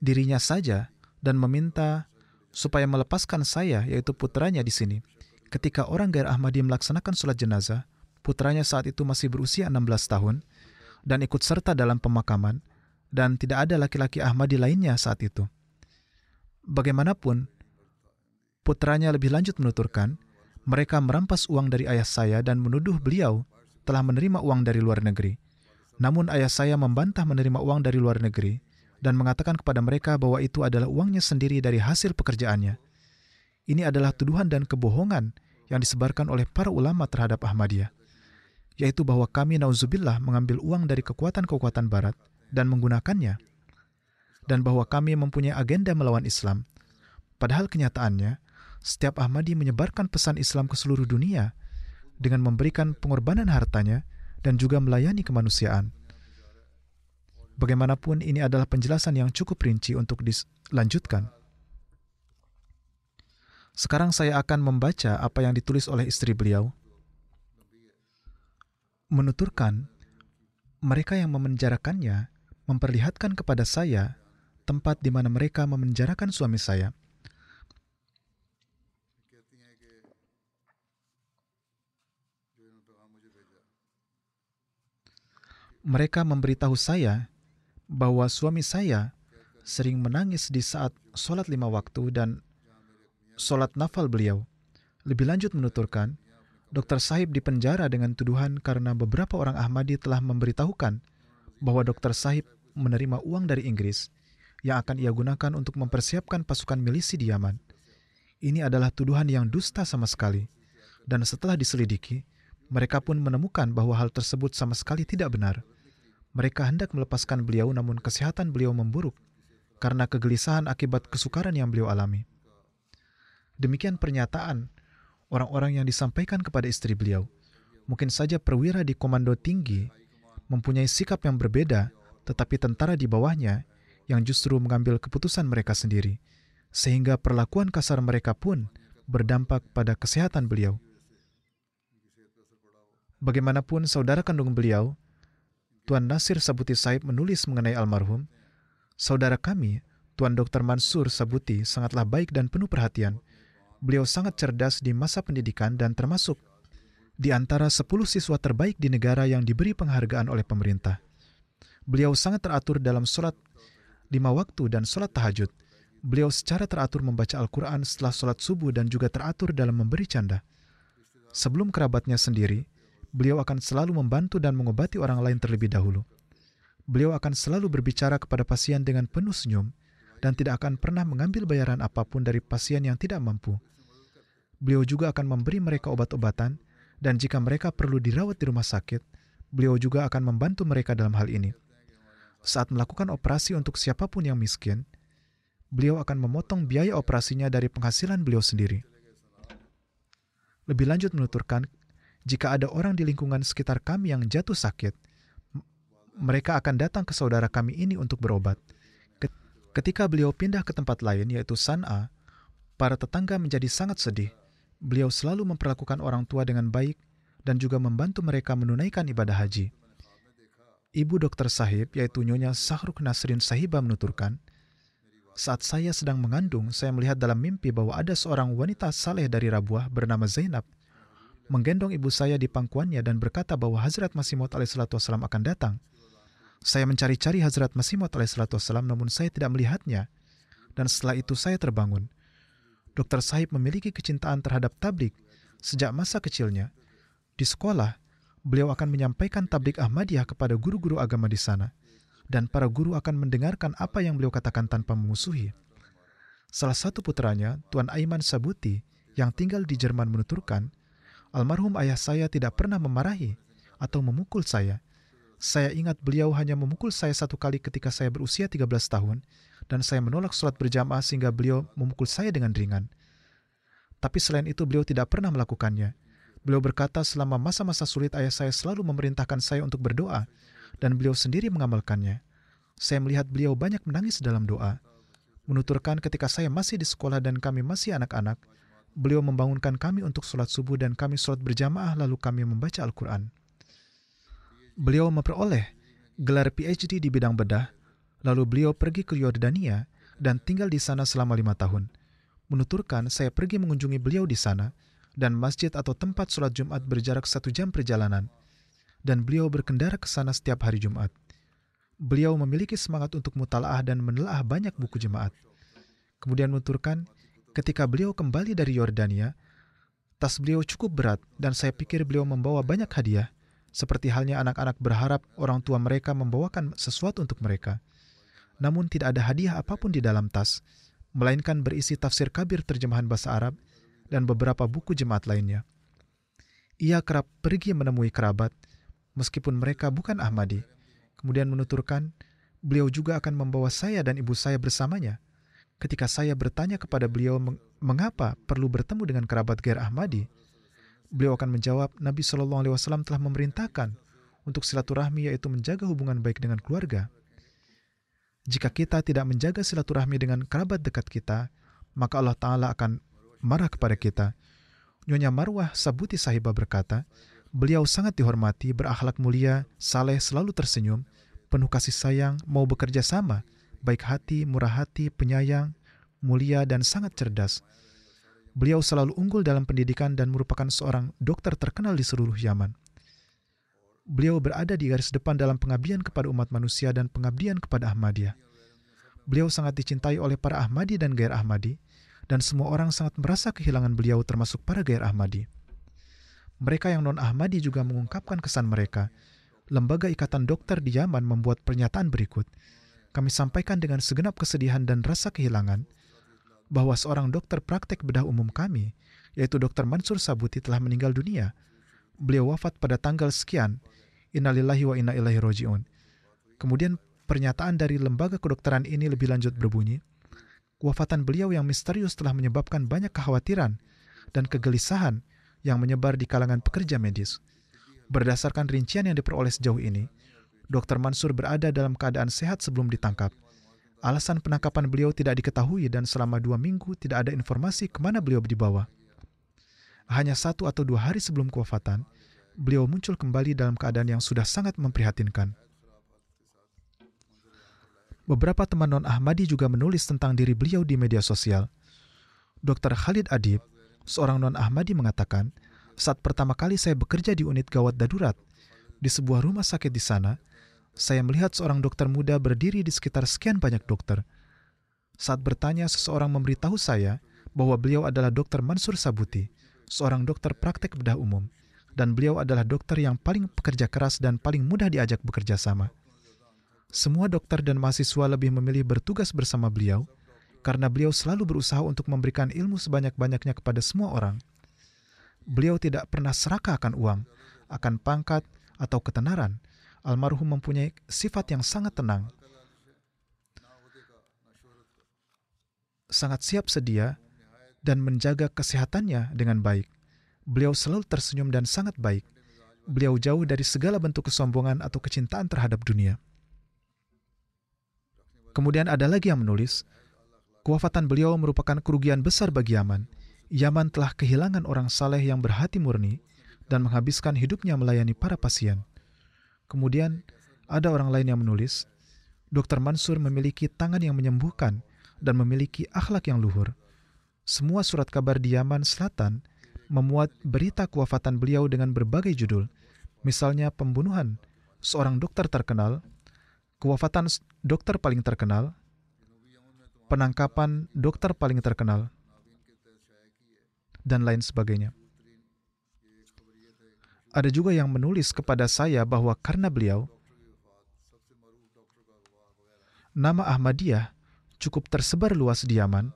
dirinya saja dan meminta supaya melepaskan saya, yaitu putranya di sini. Ketika orang Gair Ahmadi melaksanakan sholat jenazah, putranya saat itu masih berusia 16 tahun dan ikut serta dalam pemakaman, dan tidak ada laki-laki Ahmadi lainnya saat itu. Bagaimanapun, Putranya lebih lanjut menuturkan, mereka merampas uang dari ayah saya dan menuduh beliau telah menerima uang dari luar negeri. Namun ayah saya membantah menerima uang dari luar negeri dan mengatakan kepada mereka bahwa itu adalah uangnya sendiri dari hasil pekerjaannya. Ini adalah tuduhan dan kebohongan yang disebarkan oleh para ulama terhadap Ahmadiyah, yaitu bahwa kami nauzubillah mengambil uang dari kekuatan-kekuatan barat dan menggunakannya, dan bahwa kami mempunyai agenda melawan Islam. Padahal kenyataannya, setiap Ahmadi menyebarkan pesan Islam ke seluruh dunia dengan memberikan pengorbanan hartanya dan juga melayani kemanusiaan. Bagaimanapun ini adalah penjelasan yang cukup rinci untuk dilanjutkan. Sekarang saya akan membaca apa yang ditulis oleh istri beliau. Menuturkan, mereka yang memenjarakannya memperlihatkan kepada saya tempat di mana mereka memenjarakan suami saya – Mereka memberitahu saya bahwa suami saya sering menangis di saat sholat lima waktu dan sholat nafal beliau. Lebih lanjut menuturkan, Dr. Sahib dipenjara dengan tuduhan karena beberapa orang Ahmadi telah memberitahukan bahwa Dr. Sahib menerima uang dari Inggris yang akan ia gunakan untuk mempersiapkan pasukan milisi di Yaman. Ini adalah tuduhan yang dusta sama sekali. Dan setelah diselidiki, mereka pun menemukan bahwa hal tersebut sama sekali tidak benar. Mereka hendak melepaskan beliau namun kesehatan beliau memburuk karena kegelisahan akibat kesukaran yang beliau alami. Demikian pernyataan orang-orang yang disampaikan kepada istri beliau. Mungkin saja perwira di komando tinggi mempunyai sikap yang berbeda, tetapi tentara di bawahnya yang justru mengambil keputusan mereka sendiri, sehingga perlakuan kasar mereka pun berdampak pada kesehatan beliau. Bagaimanapun saudara kandung beliau, Tuan Nasir Sabuti Saib menulis mengenai almarhum, saudara kami, Tuan Dr. Mansur Sabuti sangatlah baik dan penuh perhatian. Beliau sangat cerdas di masa pendidikan dan termasuk di antara 10 siswa terbaik di negara yang diberi penghargaan oleh pemerintah. Beliau sangat teratur dalam sholat lima waktu dan sholat tahajud. Beliau secara teratur membaca Al-Quran setelah sholat subuh dan juga teratur dalam memberi canda. Sebelum kerabatnya sendiri, beliau akan selalu membantu dan mengobati orang lain terlebih dahulu. Beliau akan selalu berbicara kepada pasien dengan penuh senyum dan tidak akan pernah mengambil bayaran apa pun dari pasien yang tidak mampu. Beliau juga akan memberi mereka obat-obatan, dan jika mereka perlu dirawat di rumah sakit, beliau juga akan membantu mereka dalam hal ini. Saat melakukan operasi untuk siapa pun yang miskin, beliau akan memotong biaya operasinya dari penghasilan beliau sendiri. Lebih lanjut menuturkan, jika ada orang di lingkungan sekitar kami yang jatuh sakit, mereka akan datang ke saudara kami ini untuk berobat. Ketika beliau pindah ke tempat lain, yaitu San'a, para tetangga menjadi sangat sedih. Beliau selalu memperlakukan orang tua dengan baik dan juga membantu mereka menunaikan ibadah haji. Ibu dokter sahib, yaitu Nyonya Sahruk Nasrin Sahiba menuturkan, saat saya sedang mengandung, saya melihat dalam mimpi bahwa ada seorang wanita saleh dari Rabuah bernama Zainab menggendong ibu saya di pangkuannya dan berkata bahwa Hazrat Masih Maud alaihissalam akan datang. Saya mencari-cari Hazrat Masih Maud alaihissalam namun saya tidak melihatnya. Dan setelah itu saya terbangun. Dr. Sahib memiliki kecintaan terhadap tablik sejak masa kecilnya. Di sekolah, beliau akan menyampaikan tablik Ahmadiyah kepada guru-guru agama di sana. Dan para guru akan mendengarkan apa yang beliau katakan tanpa memusuhi. Salah satu putranya, Tuan Aiman Sabuti, yang tinggal di Jerman menuturkan, Almarhum ayah saya tidak pernah memarahi atau memukul saya. Saya ingat beliau hanya memukul saya satu kali ketika saya berusia 13 tahun dan saya menolak sholat berjamaah sehingga beliau memukul saya dengan ringan. Tapi selain itu beliau tidak pernah melakukannya. Beliau berkata selama masa-masa sulit ayah saya selalu memerintahkan saya untuk berdoa dan beliau sendiri mengamalkannya. Saya melihat beliau banyak menangis dalam doa. Menuturkan ketika saya masih di sekolah dan kami masih anak-anak, beliau membangunkan kami untuk sholat subuh dan kami sholat berjamaah lalu kami membaca Al-Quran. Beliau memperoleh gelar PhD di bidang bedah, lalu beliau pergi ke Yordania dan tinggal di sana selama lima tahun. Menuturkan, saya pergi mengunjungi beliau di sana, dan masjid atau tempat sholat Jumat berjarak satu jam perjalanan, dan beliau berkendara ke sana setiap hari Jumat. Beliau memiliki semangat untuk mutalaah dan menelaah banyak buku jemaat. Kemudian menuturkan, Ketika beliau kembali dari Yordania, tas beliau cukup berat dan saya pikir beliau membawa banyak hadiah, seperti halnya anak-anak berharap orang tua mereka membawakan sesuatu untuk mereka. Namun tidak ada hadiah apa pun di dalam tas, melainkan berisi tafsir kabir terjemahan bahasa Arab dan beberapa buku jemaat lainnya. Ia kerap pergi menemui kerabat, meskipun mereka bukan Ahmadi. Kemudian menuturkan, beliau juga akan membawa saya dan ibu saya bersamanya – ketika saya bertanya kepada beliau mengapa perlu bertemu dengan kerabat Gair Ahmadi, beliau akan menjawab Nabi Shallallahu Alaihi Wasallam telah memerintahkan untuk silaturahmi yaitu menjaga hubungan baik dengan keluarga. Jika kita tidak menjaga silaturahmi dengan kerabat dekat kita, maka Allah Ta'ala akan marah kepada kita. Nyonya Marwah Sabuti Sahibah berkata, beliau sangat dihormati, berakhlak mulia, saleh, selalu tersenyum, penuh kasih sayang, mau bekerja sama, baik hati, murah hati, penyayang, mulia, dan sangat cerdas. Beliau selalu unggul dalam pendidikan dan merupakan seorang dokter terkenal di seluruh Yaman. Beliau berada di garis depan dalam pengabdian kepada umat manusia dan pengabdian kepada Ahmadiyah. Beliau sangat dicintai oleh para Ahmadi dan Gair Ahmadi, dan semua orang sangat merasa kehilangan beliau termasuk para Gair Ahmadi. Mereka yang non-Ahmadi juga mengungkapkan kesan mereka. Lembaga Ikatan Dokter di Yaman membuat pernyataan berikut. Kami sampaikan dengan segenap kesedihan dan rasa kehilangan bahwa seorang dokter praktek bedah umum kami, yaitu Dr. Mansur Sabuti telah meninggal dunia. Beliau wafat pada tanggal sekian, innalillahi wa inna ilaihi roji'un. Kemudian pernyataan dari lembaga kedokteran ini lebih lanjut berbunyi, wafatan beliau yang misterius telah menyebabkan banyak kekhawatiran dan kegelisahan yang menyebar di kalangan pekerja medis. Berdasarkan rincian yang diperoleh sejauh ini, Dr. Mansur berada dalam keadaan sehat sebelum ditangkap. Alasan penangkapan beliau tidak diketahui dan selama dua minggu tidak ada informasi ke mana beliau dibawa. Hanya satu atau dua hari sebelum kewafatan, beliau muncul kembali dalam keadaan yang sudah sangat memprihatinkan. Beberapa teman non-Ahmadi juga menulis tentang diri beliau di media sosial. Dr. Khalid Adib, seorang non-Ahmadi mengatakan, saat pertama kali saya bekerja di unit gawat darurat, di sebuah rumah sakit di sana, saya melihat seorang dokter muda berdiri di sekitar sekian banyak dokter. Saat bertanya, seseorang memberitahu saya bahwa beliau adalah Dr. Mansur Sabuti, seorang dokter praktek bedah umum, dan beliau adalah dokter yang paling pekerja keras dan paling mudah diajak bekerja sama. Semua dokter dan mahasiswa lebih memilih bertugas bersama beliau karena beliau selalu berusaha untuk memberikan ilmu sebanyak-banyaknya kepada semua orang. Beliau tidak pernah serakah akan uang, akan pangkat, atau ketenaran, almarhum mempunyai sifat yang sangat tenang, sangat siap sedia, dan menjaga kesehatannya dengan baik. Beliau selalu tersenyum dan sangat baik. Beliau jauh dari segala bentuk kesombongan atau kecintaan terhadap dunia. Kemudian ada lagi yang menulis, kewafatan beliau merupakan kerugian besar bagi Yaman. Yaman telah kehilangan orang saleh yang berhati murni dan menghabiskan hidupnya melayani para pasien. Kemudian ada orang lain yang menulis, Dr. Mansur memiliki tangan yang menyembuhkan dan memiliki akhlak yang luhur. Semua surat kabar di Yaman Selatan memuat berita kewafatan beliau dengan berbagai judul, misalnya pembunuhan seorang dokter terkenal, kewafatan dokter paling terkenal, penangkapan dokter paling terkenal, dan lain sebagainya. Ada juga yang menulis kepada saya bahwa karena beliau, nama Ahmadiyah cukup tersebar luas di Yaman,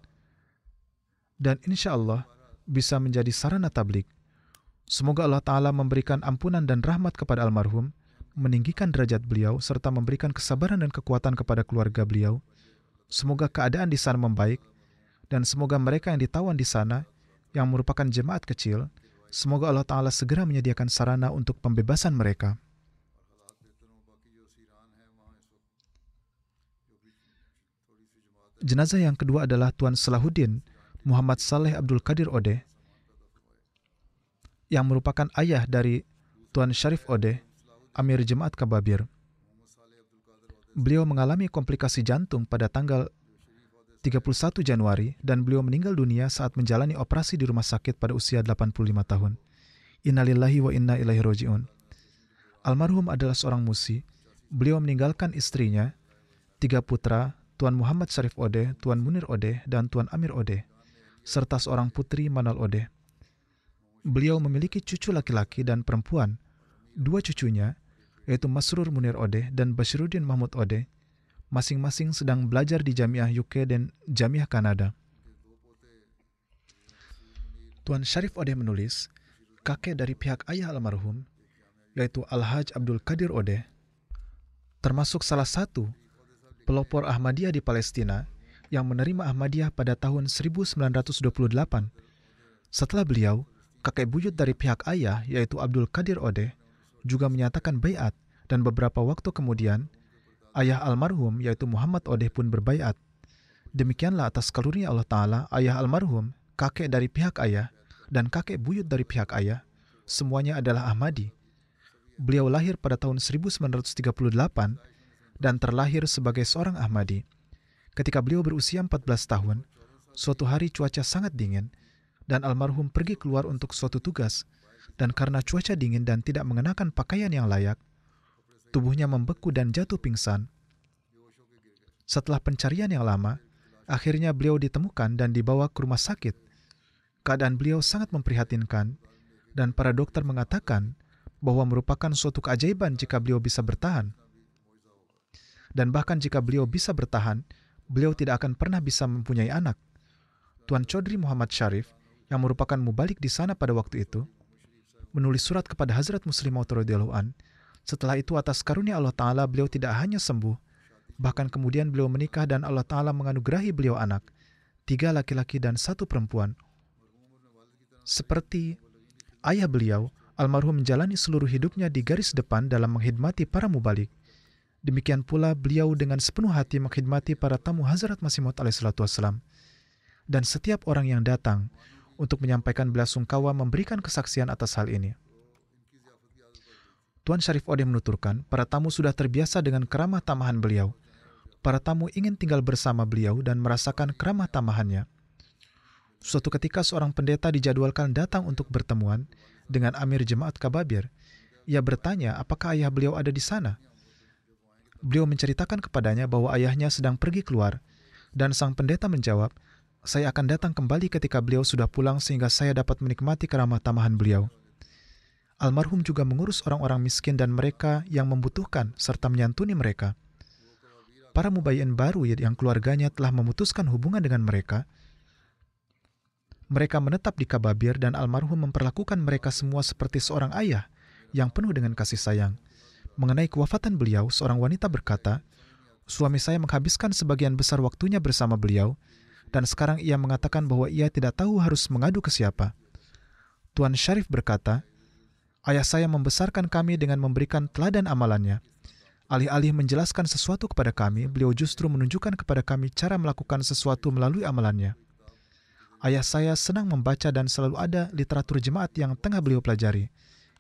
dan insya Allah bisa menjadi sarana tablik. Semoga Allah Ta'ala memberikan ampunan dan rahmat kepada almarhum, meninggikan derajat beliau, serta memberikan kesabaran dan kekuatan kepada keluarga beliau. Semoga keadaan di sana membaik, dan semoga mereka yang ditawan di sana, yang merupakan jemaat kecil, Semoga Allah Ta'ala segera menyediakan sarana untuk pembebasan mereka. Jenazah yang kedua adalah Tuan Salahuddin Muhammad Saleh Abdul Qadir Ode yang merupakan ayah dari Tuan Syarif Ode, Amir Jemaat Kababir. Beliau mengalami komplikasi jantung pada tanggal 31 Januari dan beliau meninggal dunia saat menjalani operasi di rumah sakit pada usia 85 tahun. Innalillahi wa inna ilaihi roji'un. Almarhum adalah seorang musi. Beliau meninggalkan istrinya, tiga putra, Tuan Muhammad Syarif Ode, Tuan Munir Ode, dan Tuan Amir Ode, serta seorang putri Manal Ode. Beliau memiliki cucu laki-laki dan perempuan. Dua cucunya, yaitu Masrur Munir Ode dan Bashiruddin Mahmud Ode, masing-masing sedang belajar di Jamiah UK dan Jamiah Kanada. Tuan Syarif Ode menulis, kakek dari pihak ayah almarhum, yaitu Al-Haj Abdul Qadir Ode, termasuk salah satu pelopor Ahmadiyah di Palestina yang menerima Ahmadiyah pada tahun 1928. Setelah beliau, kakek buyut dari pihak ayah, yaitu Abdul Qadir Ode, juga menyatakan bayat dan beberapa waktu kemudian Ayah almarhum yaitu Muhammad Odeh pun berbaiat. Demikianlah atas karunia Allah Ta'ala, ayah almarhum, kakek dari pihak ayah, dan kakek buyut dari pihak ayah, semuanya adalah Ahmadi. Beliau lahir pada tahun 1938 dan terlahir sebagai seorang Ahmadi. Ketika beliau berusia 14 tahun, suatu hari cuaca sangat dingin, dan almarhum pergi keluar untuk suatu tugas, dan karena cuaca dingin dan tidak mengenakan pakaian yang layak, tubuhnya membeku dan jatuh pingsan. Setelah pencarian yang lama, akhirnya beliau ditemukan dan dibawa ke rumah sakit. Keadaan beliau sangat memprihatinkan, dan para dokter mengatakan bahwa merupakan suatu keajaiban jika beliau bisa bertahan. Dan bahkan jika beliau bisa bertahan, beliau tidak akan pernah bisa mempunyai anak. Tuan Chaudhry Muhammad Sharif, yang merupakan mubalik di sana pada waktu itu, menulis surat kepada Hazrat Muslim Maud. Setelah itu atas karunia Allah Ta'ala beliau tidak hanya sembuh, bahkan kemudian beliau menikah dan Allah Ta'ala menganugerahi beliau anak, tiga laki-laki dan satu perempuan. Seperti ayah beliau, almarhum menjalani seluruh hidupnya di garis depan dalam menghidmati para mubalik. Demikian pula beliau dengan sepenuh hati menghidmati para tamu Hazrat Masih Maud alaihissalam dan setiap orang yang datang untuk menyampaikan belasungkawa memberikan kesaksian atas hal ini. Tuan Syarif Ode menuturkan, para tamu sudah terbiasa dengan keramah tamahan beliau. Para tamu ingin tinggal bersama beliau dan merasakan keramah tamahannya. Suatu ketika seorang pendeta dijadwalkan datang untuk bertemuan dengan Amir Jemaat Kababir. Ia bertanya apakah ayah beliau ada di sana. Beliau menceritakan kepadanya bahwa ayahnya sedang pergi keluar, dan sang pendeta menjawab, saya akan datang kembali ketika beliau sudah pulang sehingga saya dapat menikmati keramah tamahan beliau. Almarhum juga mengurus orang-orang miskin dan mereka yang membutuhkan serta menyantuni mereka. Para mubayyin baru yang keluarganya telah memutuskan hubungan dengan mereka, mereka menetap di Kababir dan almarhum memperlakukan mereka semua seperti seorang ayah yang penuh dengan kasih sayang. Mengenai kewafatan beliau, seorang wanita berkata, Suami saya menghabiskan sebagian besar waktunya bersama beliau, dan sekarang ia mengatakan bahwa ia tidak tahu harus mengadu ke siapa. Tuan Syarif berkata, Ayah saya membesarkan kami dengan memberikan teladan amalannya. Alih-alih menjelaskan sesuatu kepada kami, beliau justru menunjukkan kepada kami cara melakukan sesuatu melalui amalannya. Ayah saya senang membaca dan selalu ada literatur jemaat yang tengah beliau pelajari.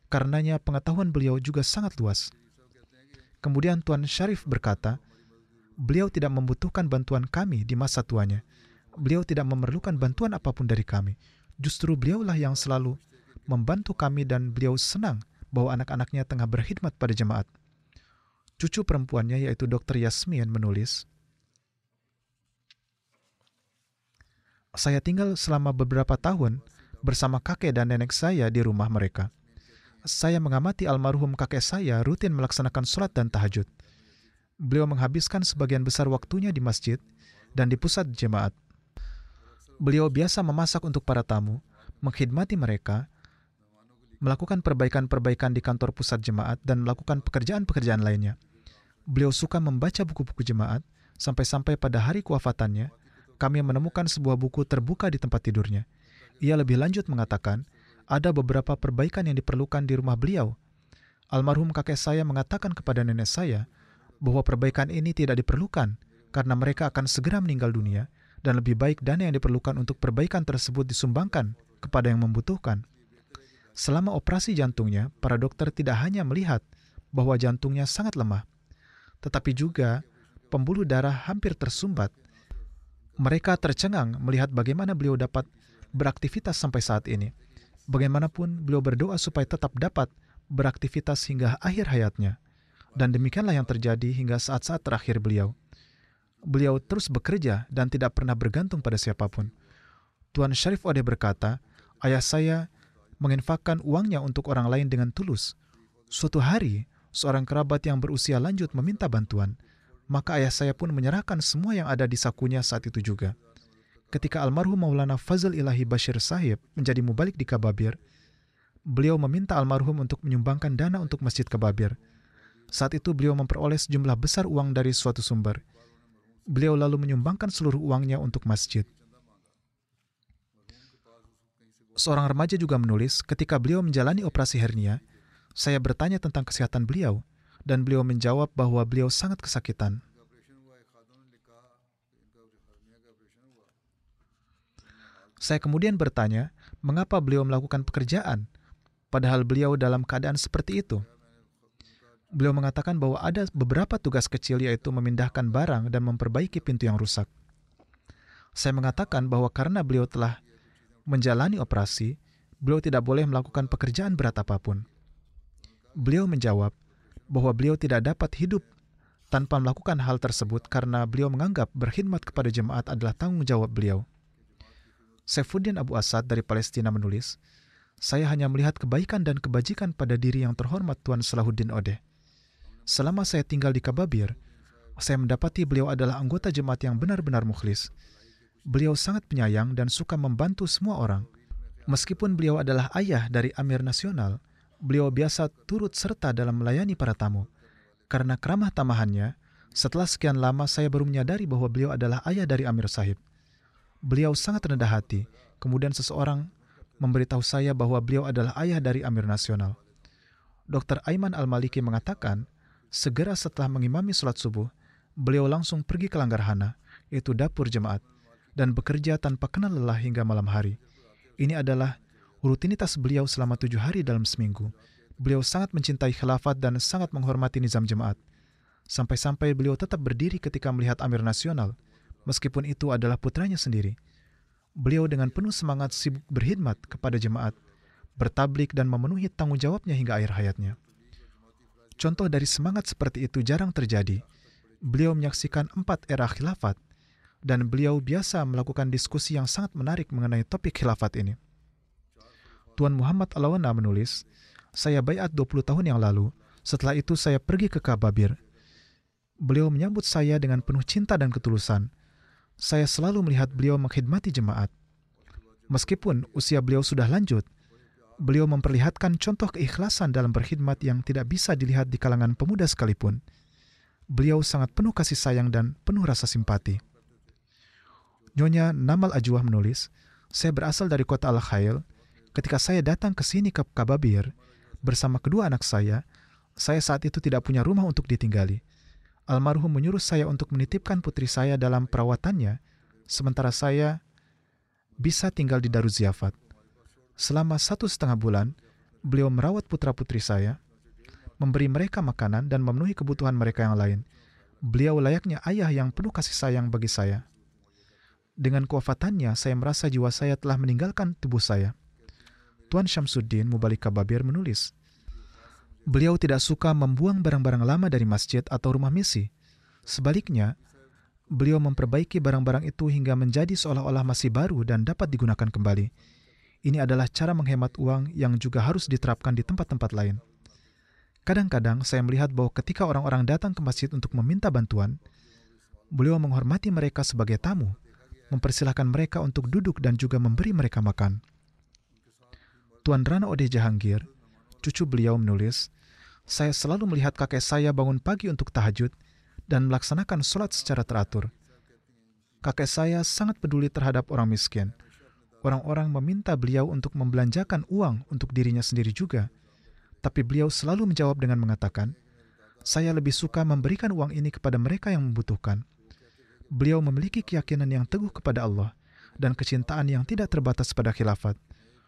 Karenanya pengetahuan beliau juga sangat luas. Kemudian Tuan Syarif berkata, beliau tidak membutuhkan bantuan kami di masa tuanya beliau tidak memerlukan bantuan apa pun dari kami. Justru beliaulah yang selalu membantu kami dan beliau senang bahwa anak-anaknya tengah berkhidmat pada jemaat. Cucu perempuannya yaitu Dr. Yasmin menulis, Saya tinggal selama beberapa tahun bersama kakek dan nenek saya di rumah mereka. Saya mengamati almarhum kakek saya rutin melaksanakan sholat dan tahajud. Beliau menghabiskan sebagian besar waktunya di masjid dan di pusat jemaat. Beliau biasa memasak untuk para tamu, mengkhidmati mereka, melakukan perbaikan-perbaikan di kantor pusat jemaat, dan melakukan pekerjaan-pekerjaan lainnya. Beliau suka membaca buku-buku jemaat, sampai-sampai pada hari kewafatannya, kami menemukan sebuah buku terbuka di tempat tidurnya. Ia lebih lanjut mengatakan, ada beberapa perbaikan yang diperlukan di rumah beliau. Almarhum kakek saya mengatakan kepada nenek saya bahwa perbaikan ini tidak diperlukan karena mereka akan segera meninggal dunia dan lebih baik dana yang diperlukan untuk perbaikan tersebut disumbangkan kepada yang membutuhkan. Selama operasi jantungnya, para dokter tidak hanya melihat bahwa jantungnya sangat lemah, tetapi juga pembuluh darah hampir tersumbat. Mereka tercengang melihat bagaimana beliau dapat beraktivitas sampai saat ini. Bagaimanapun, beliau berdoa supaya tetap dapat beraktivitas hingga akhir hayatnya. Dan demikianlah yang terjadi hingga saat-saat terakhir beliau beliau terus bekerja dan tidak pernah bergantung pada siapa pun. Tuan Syarif Ode berkata, ayah saya menginfakkan uangnya untuk orang lain dengan tulus. Suatu hari, seorang kerabat yang berusia lanjut meminta bantuan, maka ayah saya pun menyerahkan semua yang ada di sakunya saat itu juga. Ketika almarhum Maulana Fazl Ilahi Bashir Sahib menjadi mubalik di Kababir, beliau meminta almarhum untuk menyumbangkan dana untuk Masjid Kababir. Saat itu beliau memperoleh sejumlah besar uang dari suatu sumber – Beliau lalu menyumbangkan seluruh uangnya untuk masjid. Seorang remaja juga menulis, ketika beliau menjalani operasi hernia, saya bertanya tentang kesehatan beliau, dan beliau menjawab bahwa beliau sangat kesakitan. Saya kemudian bertanya, mengapa beliau melakukan pekerjaan, padahal beliau dalam keadaan seperti itu beliau mengatakan bahwa ada beberapa tugas kecil yaitu memindahkan barang dan memperbaiki pintu yang rusak. Saya mengatakan bahwa karena beliau telah menjalani operasi, beliau tidak boleh melakukan pekerjaan berat apa pun. Beliau menjawab bahwa beliau tidak dapat hidup tanpa melakukan hal tersebut karena beliau menganggap berkhidmat kepada jemaat adalah tanggung jawab beliau. Saifuddin Abu Asad dari Palestina menulis, saya hanya melihat kebaikan dan kebajikan pada diri yang terhormat Tuan Salahuddin Odeh. Selama saya tinggal di Kababir, saya mendapati beliau adalah anggota jemaat yang benar-benar mukhlis. Beliau sangat penyayang dan suka membantu semua orang. Meskipun beliau adalah ayah dari Amir Nasional, beliau biasa turut serta dalam melayani para tamu. Karena keramah tamahannya, setelah sekian lama saya baru menyadari bahwa beliau adalah ayah dari Amir Sahib. Beliau sangat rendah hati, kemudian seseorang memberitahu saya bahwa beliau adalah ayah dari Amir Nasional. Dr. Aiman Al-Maliki mengatakan, segera setelah mengimami sholat subuh, beliau langsung pergi ke Langgarhana, yaitu dapur jemaat, dan bekerja tanpa kenal lelah hingga malam hari. Ini adalah rutinitas beliau selama tujuh hari dalam seminggu. Beliau sangat mencintai khilafat dan sangat menghormati nizam jemaat. Sampai-sampai beliau tetap berdiri ketika melihat Amir Nasional, meskipun itu adalah putranya sendiri beliau dengan penuh semangat sibuk berkhidmat kepada jemaat, bertablik dan memenuhi tanggung jawabnya hingga akhir hayatnya. Contoh dari semangat seperti itu jarang terjadi. Beliau menyaksikan empat era khilafat, dan beliau biasa melakukan diskusi yang sangat menarik mengenai topik khilafat ini. Tuan Muhammad Alawana menulis, saya bayat 20 tahun yang lalu, setelah itu saya pergi ke Kababir. Beliau menyambut saya dengan penuh cinta dan ketulusan, saya selalu melihat beliau mengkhidmati jemaat. Meskipun usia beliau sudah lanjut, beliau memperlihatkan contoh keikhlasan dalam berkhidmat yang tidak bisa dilihat di kalangan pemuda sekalipun. Beliau sangat penuh kasih sayang dan penuh rasa simpati. Nyonya Namal Ajwa menulis, saya berasal dari kota Al-Khail. Ketika saya datang ke sini ke Kababir bersama kedua anak saya, saya saat itu tidak punya rumah untuk ditinggali almarhum menyuruh saya untuk menitipkan putri saya dalam perawatannya, sementara saya bisa tinggal di Daruziafat. Selama satu setengah bulan, beliau merawat putra-putri saya, memberi mereka makanan dan memenuhi kebutuhan mereka yang lain. Beliau layaknya ayah yang penuh kasih sayang bagi saya. Dengan kewafatannya, saya merasa jiwa saya telah meninggalkan tubuh saya. Tuan Syamsuddin Mubalik Kababir menulis, Beliau tidak suka membuang barang-barang lama dari masjid atau rumah misi. Sebaliknya, beliau memperbaiki barang-barang itu hingga menjadi seolah-olah masih baru dan dapat digunakan kembali. Ini adalah cara menghemat uang yang juga harus diterapkan di tempat-tempat lain. Kadang-kadang saya melihat bahwa ketika orang-orang datang ke masjid untuk meminta bantuan, beliau menghormati mereka sebagai tamu, mempersilahkan mereka untuk duduk dan juga memberi mereka makan. Tuan Rana Ode Jahangir cucu beliau menulis, saya selalu melihat kakek saya bangun pagi untuk tahajud dan melaksanakan sholat secara teratur. Kakek saya sangat peduli terhadap orang miskin. Orang-orang meminta beliau untuk membelanjakan uang untuk dirinya sendiri juga. Tapi beliau selalu menjawab dengan mengatakan, saya lebih suka memberikan uang ini kepada mereka yang membutuhkan. Beliau memiliki keyakinan yang teguh kepada Allah dan kecintaan yang tidak terbatas pada khilafat.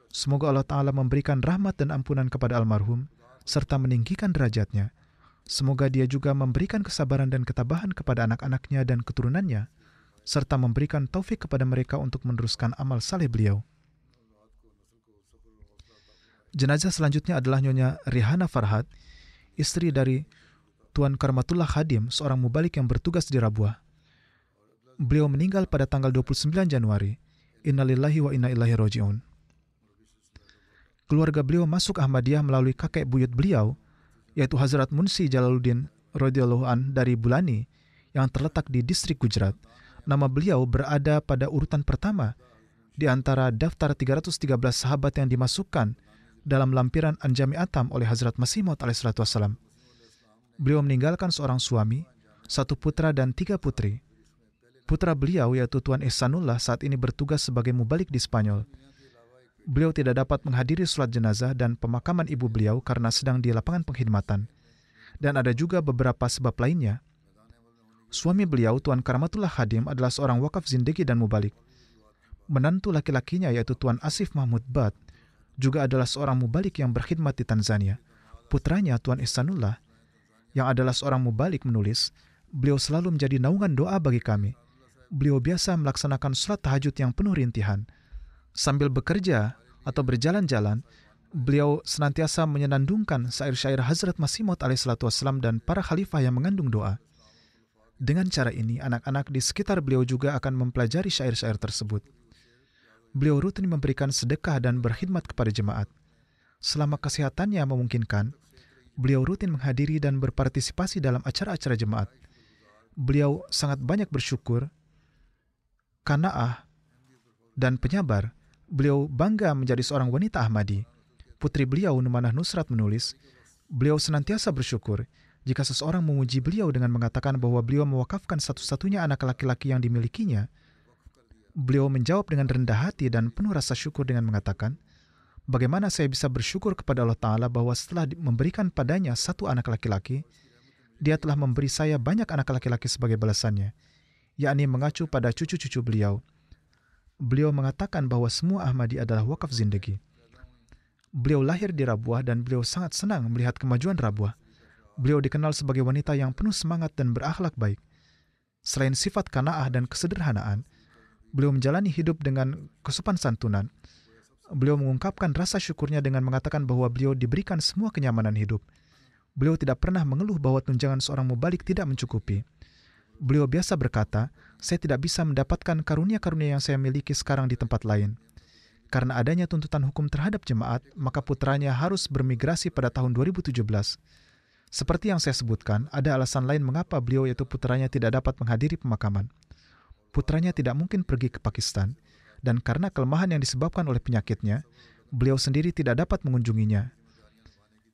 Semoga Allah Ta'ala memberikan rahmat dan ampunan kepada almarhum, serta meninggikan derajatnya. Semoga dia juga memberikan kesabaran dan ketabahan kepada anak-anaknya dan keturunannya, serta memberikan taufik kepada mereka untuk meneruskan amal saleh beliau. Jenazah selanjutnya adalah Nyonya Rihana Farhad, istri dari Tuan Karmatullah Khadim, seorang mubalik yang bertugas di Rabuah. Beliau meninggal pada tanggal 29 Januari. Innalillahi wa inna ilahi roji'un keluarga beliau masuk Ahmadiyah melalui kakek buyut beliau, yaitu Hazrat Munsi Jalaluddin radhiyallahu dari Bulani yang terletak di distrik Gujarat. Nama beliau berada pada urutan pertama di antara daftar 313 sahabat yang dimasukkan dalam lampiran Anjami Atam oleh Hazrat Masih Maud alaihissalam. Beliau meninggalkan seorang suami, satu putra dan tiga putri. Putra beliau yaitu Tuan Ihsanullah saat ini bertugas sebagai mubalik di Spanyol beliau tidak dapat menghadiri sholat jenazah dan pemakaman ibu beliau karena sedang di lapangan pengkhidmatan. Dan ada juga beberapa sebab lainnya. Suami beliau, Tuan Karamatullah Hadim, adalah seorang wakaf zindegi dan mubalik. Menantu laki-lakinya yaitu Tuan Asif Mahmud Bad juga adalah seorang mubalik yang berkhidmat di Tanzania. Putranya, Tuan Ihsanullah, yang adalah seorang mubalik menulis, beliau selalu menjadi naungan doa bagi kami. Beliau biasa melaksanakan sholat tahajud yang penuh rintihan, Sambil bekerja, atau berjalan-jalan, beliau senantiasa menyenandungkan syair-syair Hazrat Masih Maud alaihissalam dan para khalifah yang mengandung doa. Dengan cara ini, anak-anak di sekitar beliau juga akan mempelajari syair-syair tersebut. Beliau rutin memberikan sedekah dan berkhidmat kepada jemaat. Selama kesehatannya memungkinkan, beliau rutin menghadiri dan berpartisipasi dalam acara-acara jemaat. Beliau sangat banyak bersyukur, kanaah, dan penyabar. Beliau bangga menjadi seorang wanita Ahmadi. Putri beliau, Numanah Nusrat menulis, beliau senantiasa bersyukur jika seseorang memuji beliau dengan mengatakan bahwa beliau mewakafkan satu-satunya anak laki-laki yang dimilikinya, beliau menjawab dengan rendah hati dan penuh rasa syukur dengan mengatakan, Bagaimana saya bisa bersyukur kepada Allah Ta'ala bahwa setelah memberikan padanya satu anak laki-laki, dia telah memberi saya banyak anak laki-laki sebagai balasannya, yakni mengacu pada cucu-cucu beliau. Beliau mengatakan bahwa semua Ahmadi adalah wakaf zindagi. Beliau lahir di Rabuah dan beliau sangat senang melihat kemajuan Rabuah. Beliau dikenal sebagai wanita yang penuh semangat dan berakhlak baik. Selain sifat kanaah dan kesederhanaan, beliau menjalani hidup dengan kesopan santunan. Beliau mengungkapkan rasa syukurnya dengan mengatakan bahwa beliau diberikan semua kenyamanan hidup. Beliau tidak pernah mengeluh bahwa tunjangan seorang mubalik tidak mencukupi. Beliau biasa berkata, saya tidak bisa mendapatkan karunia-karunia yang saya miliki sekarang di tempat lain. Karena adanya tuntutan hukum terhadap jemaat, maka putranya harus bermigrasi pada tahun 2017. Seperti yang saya sebutkan, ada alasan lain mengapa beliau yaitu putranya tidak dapat menghadiri pemakaman. Putranya tidak mungkin pergi ke Pakistan, dan karena kelemahan yang disebabkan oleh penyakitnya, beliau sendiri tidak dapat mengunjunginya,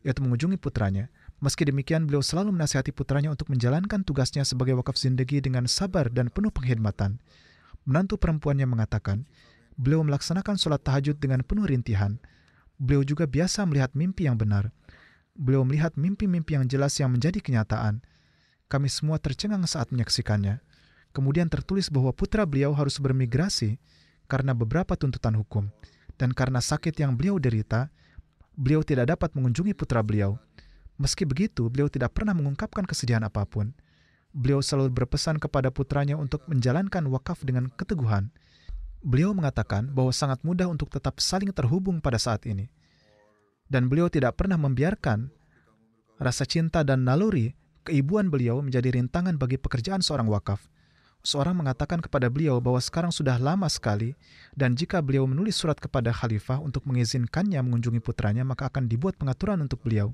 yaitu mengunjungi putranya. Meski demikian, beliau selalu menasihati putranya untuk menjalankan tugasnya sebagai wakaf zindagi dengan sabar dan penuh penghormatan. Menantu perempuannya mengatakan, beliau melaksanakan sholat tahajud dengan penuh rintihan. Beliau juga biasa melihat mimpi yang benar beliau melihat mimpi-mimpi yang jelas yang menjadi kenyataan. Kami semua tercengang saat menyaksikannya. Kemudian tertulis bahwa putra beliau harus bermigrasi karena beberapa tuntutan hukum. Dan karena sakit yang beliau derita, beliau tidak dapat mengunjungi putra beliau. Meski begitu, beliau tidak pernah mengungkapkan kesedihan apa pun. Beliau selalu berpesan kepada putranya untuk menjalankan wakaf dengan keteguhan. Beliau mengatakan bahwa sangat mudah untuk tetap saling terhubung pada saat ini dan beliau tidak pernah membiarkan rasa cinta dan naluri keibuan beliau menjadi rintangan bagi pekerjaan seorang wakaf. Seorang mengatakan kepada beliau bahwa sekarang sudah lama sekali dan jika beliau menulis surat kepada khalifah untuk mengizinkannya mengunjungi putranya maka akan dibuat pengaturan untuk beliau.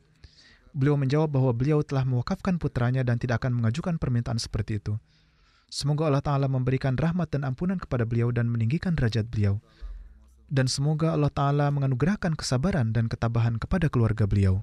Beliau menjawab bahwa beliau telah mewakafkan putranya dan tidak akan mengajukan permintaan seperti itu. Semoga Allah Ta'ala memberikan rahmat dan ampunan kepada beliau dan meninggikan derajat beliau dan semoga Allah Ta'ala menganugerahkan kesabaran dan ketabahan kepada keluarga beliau.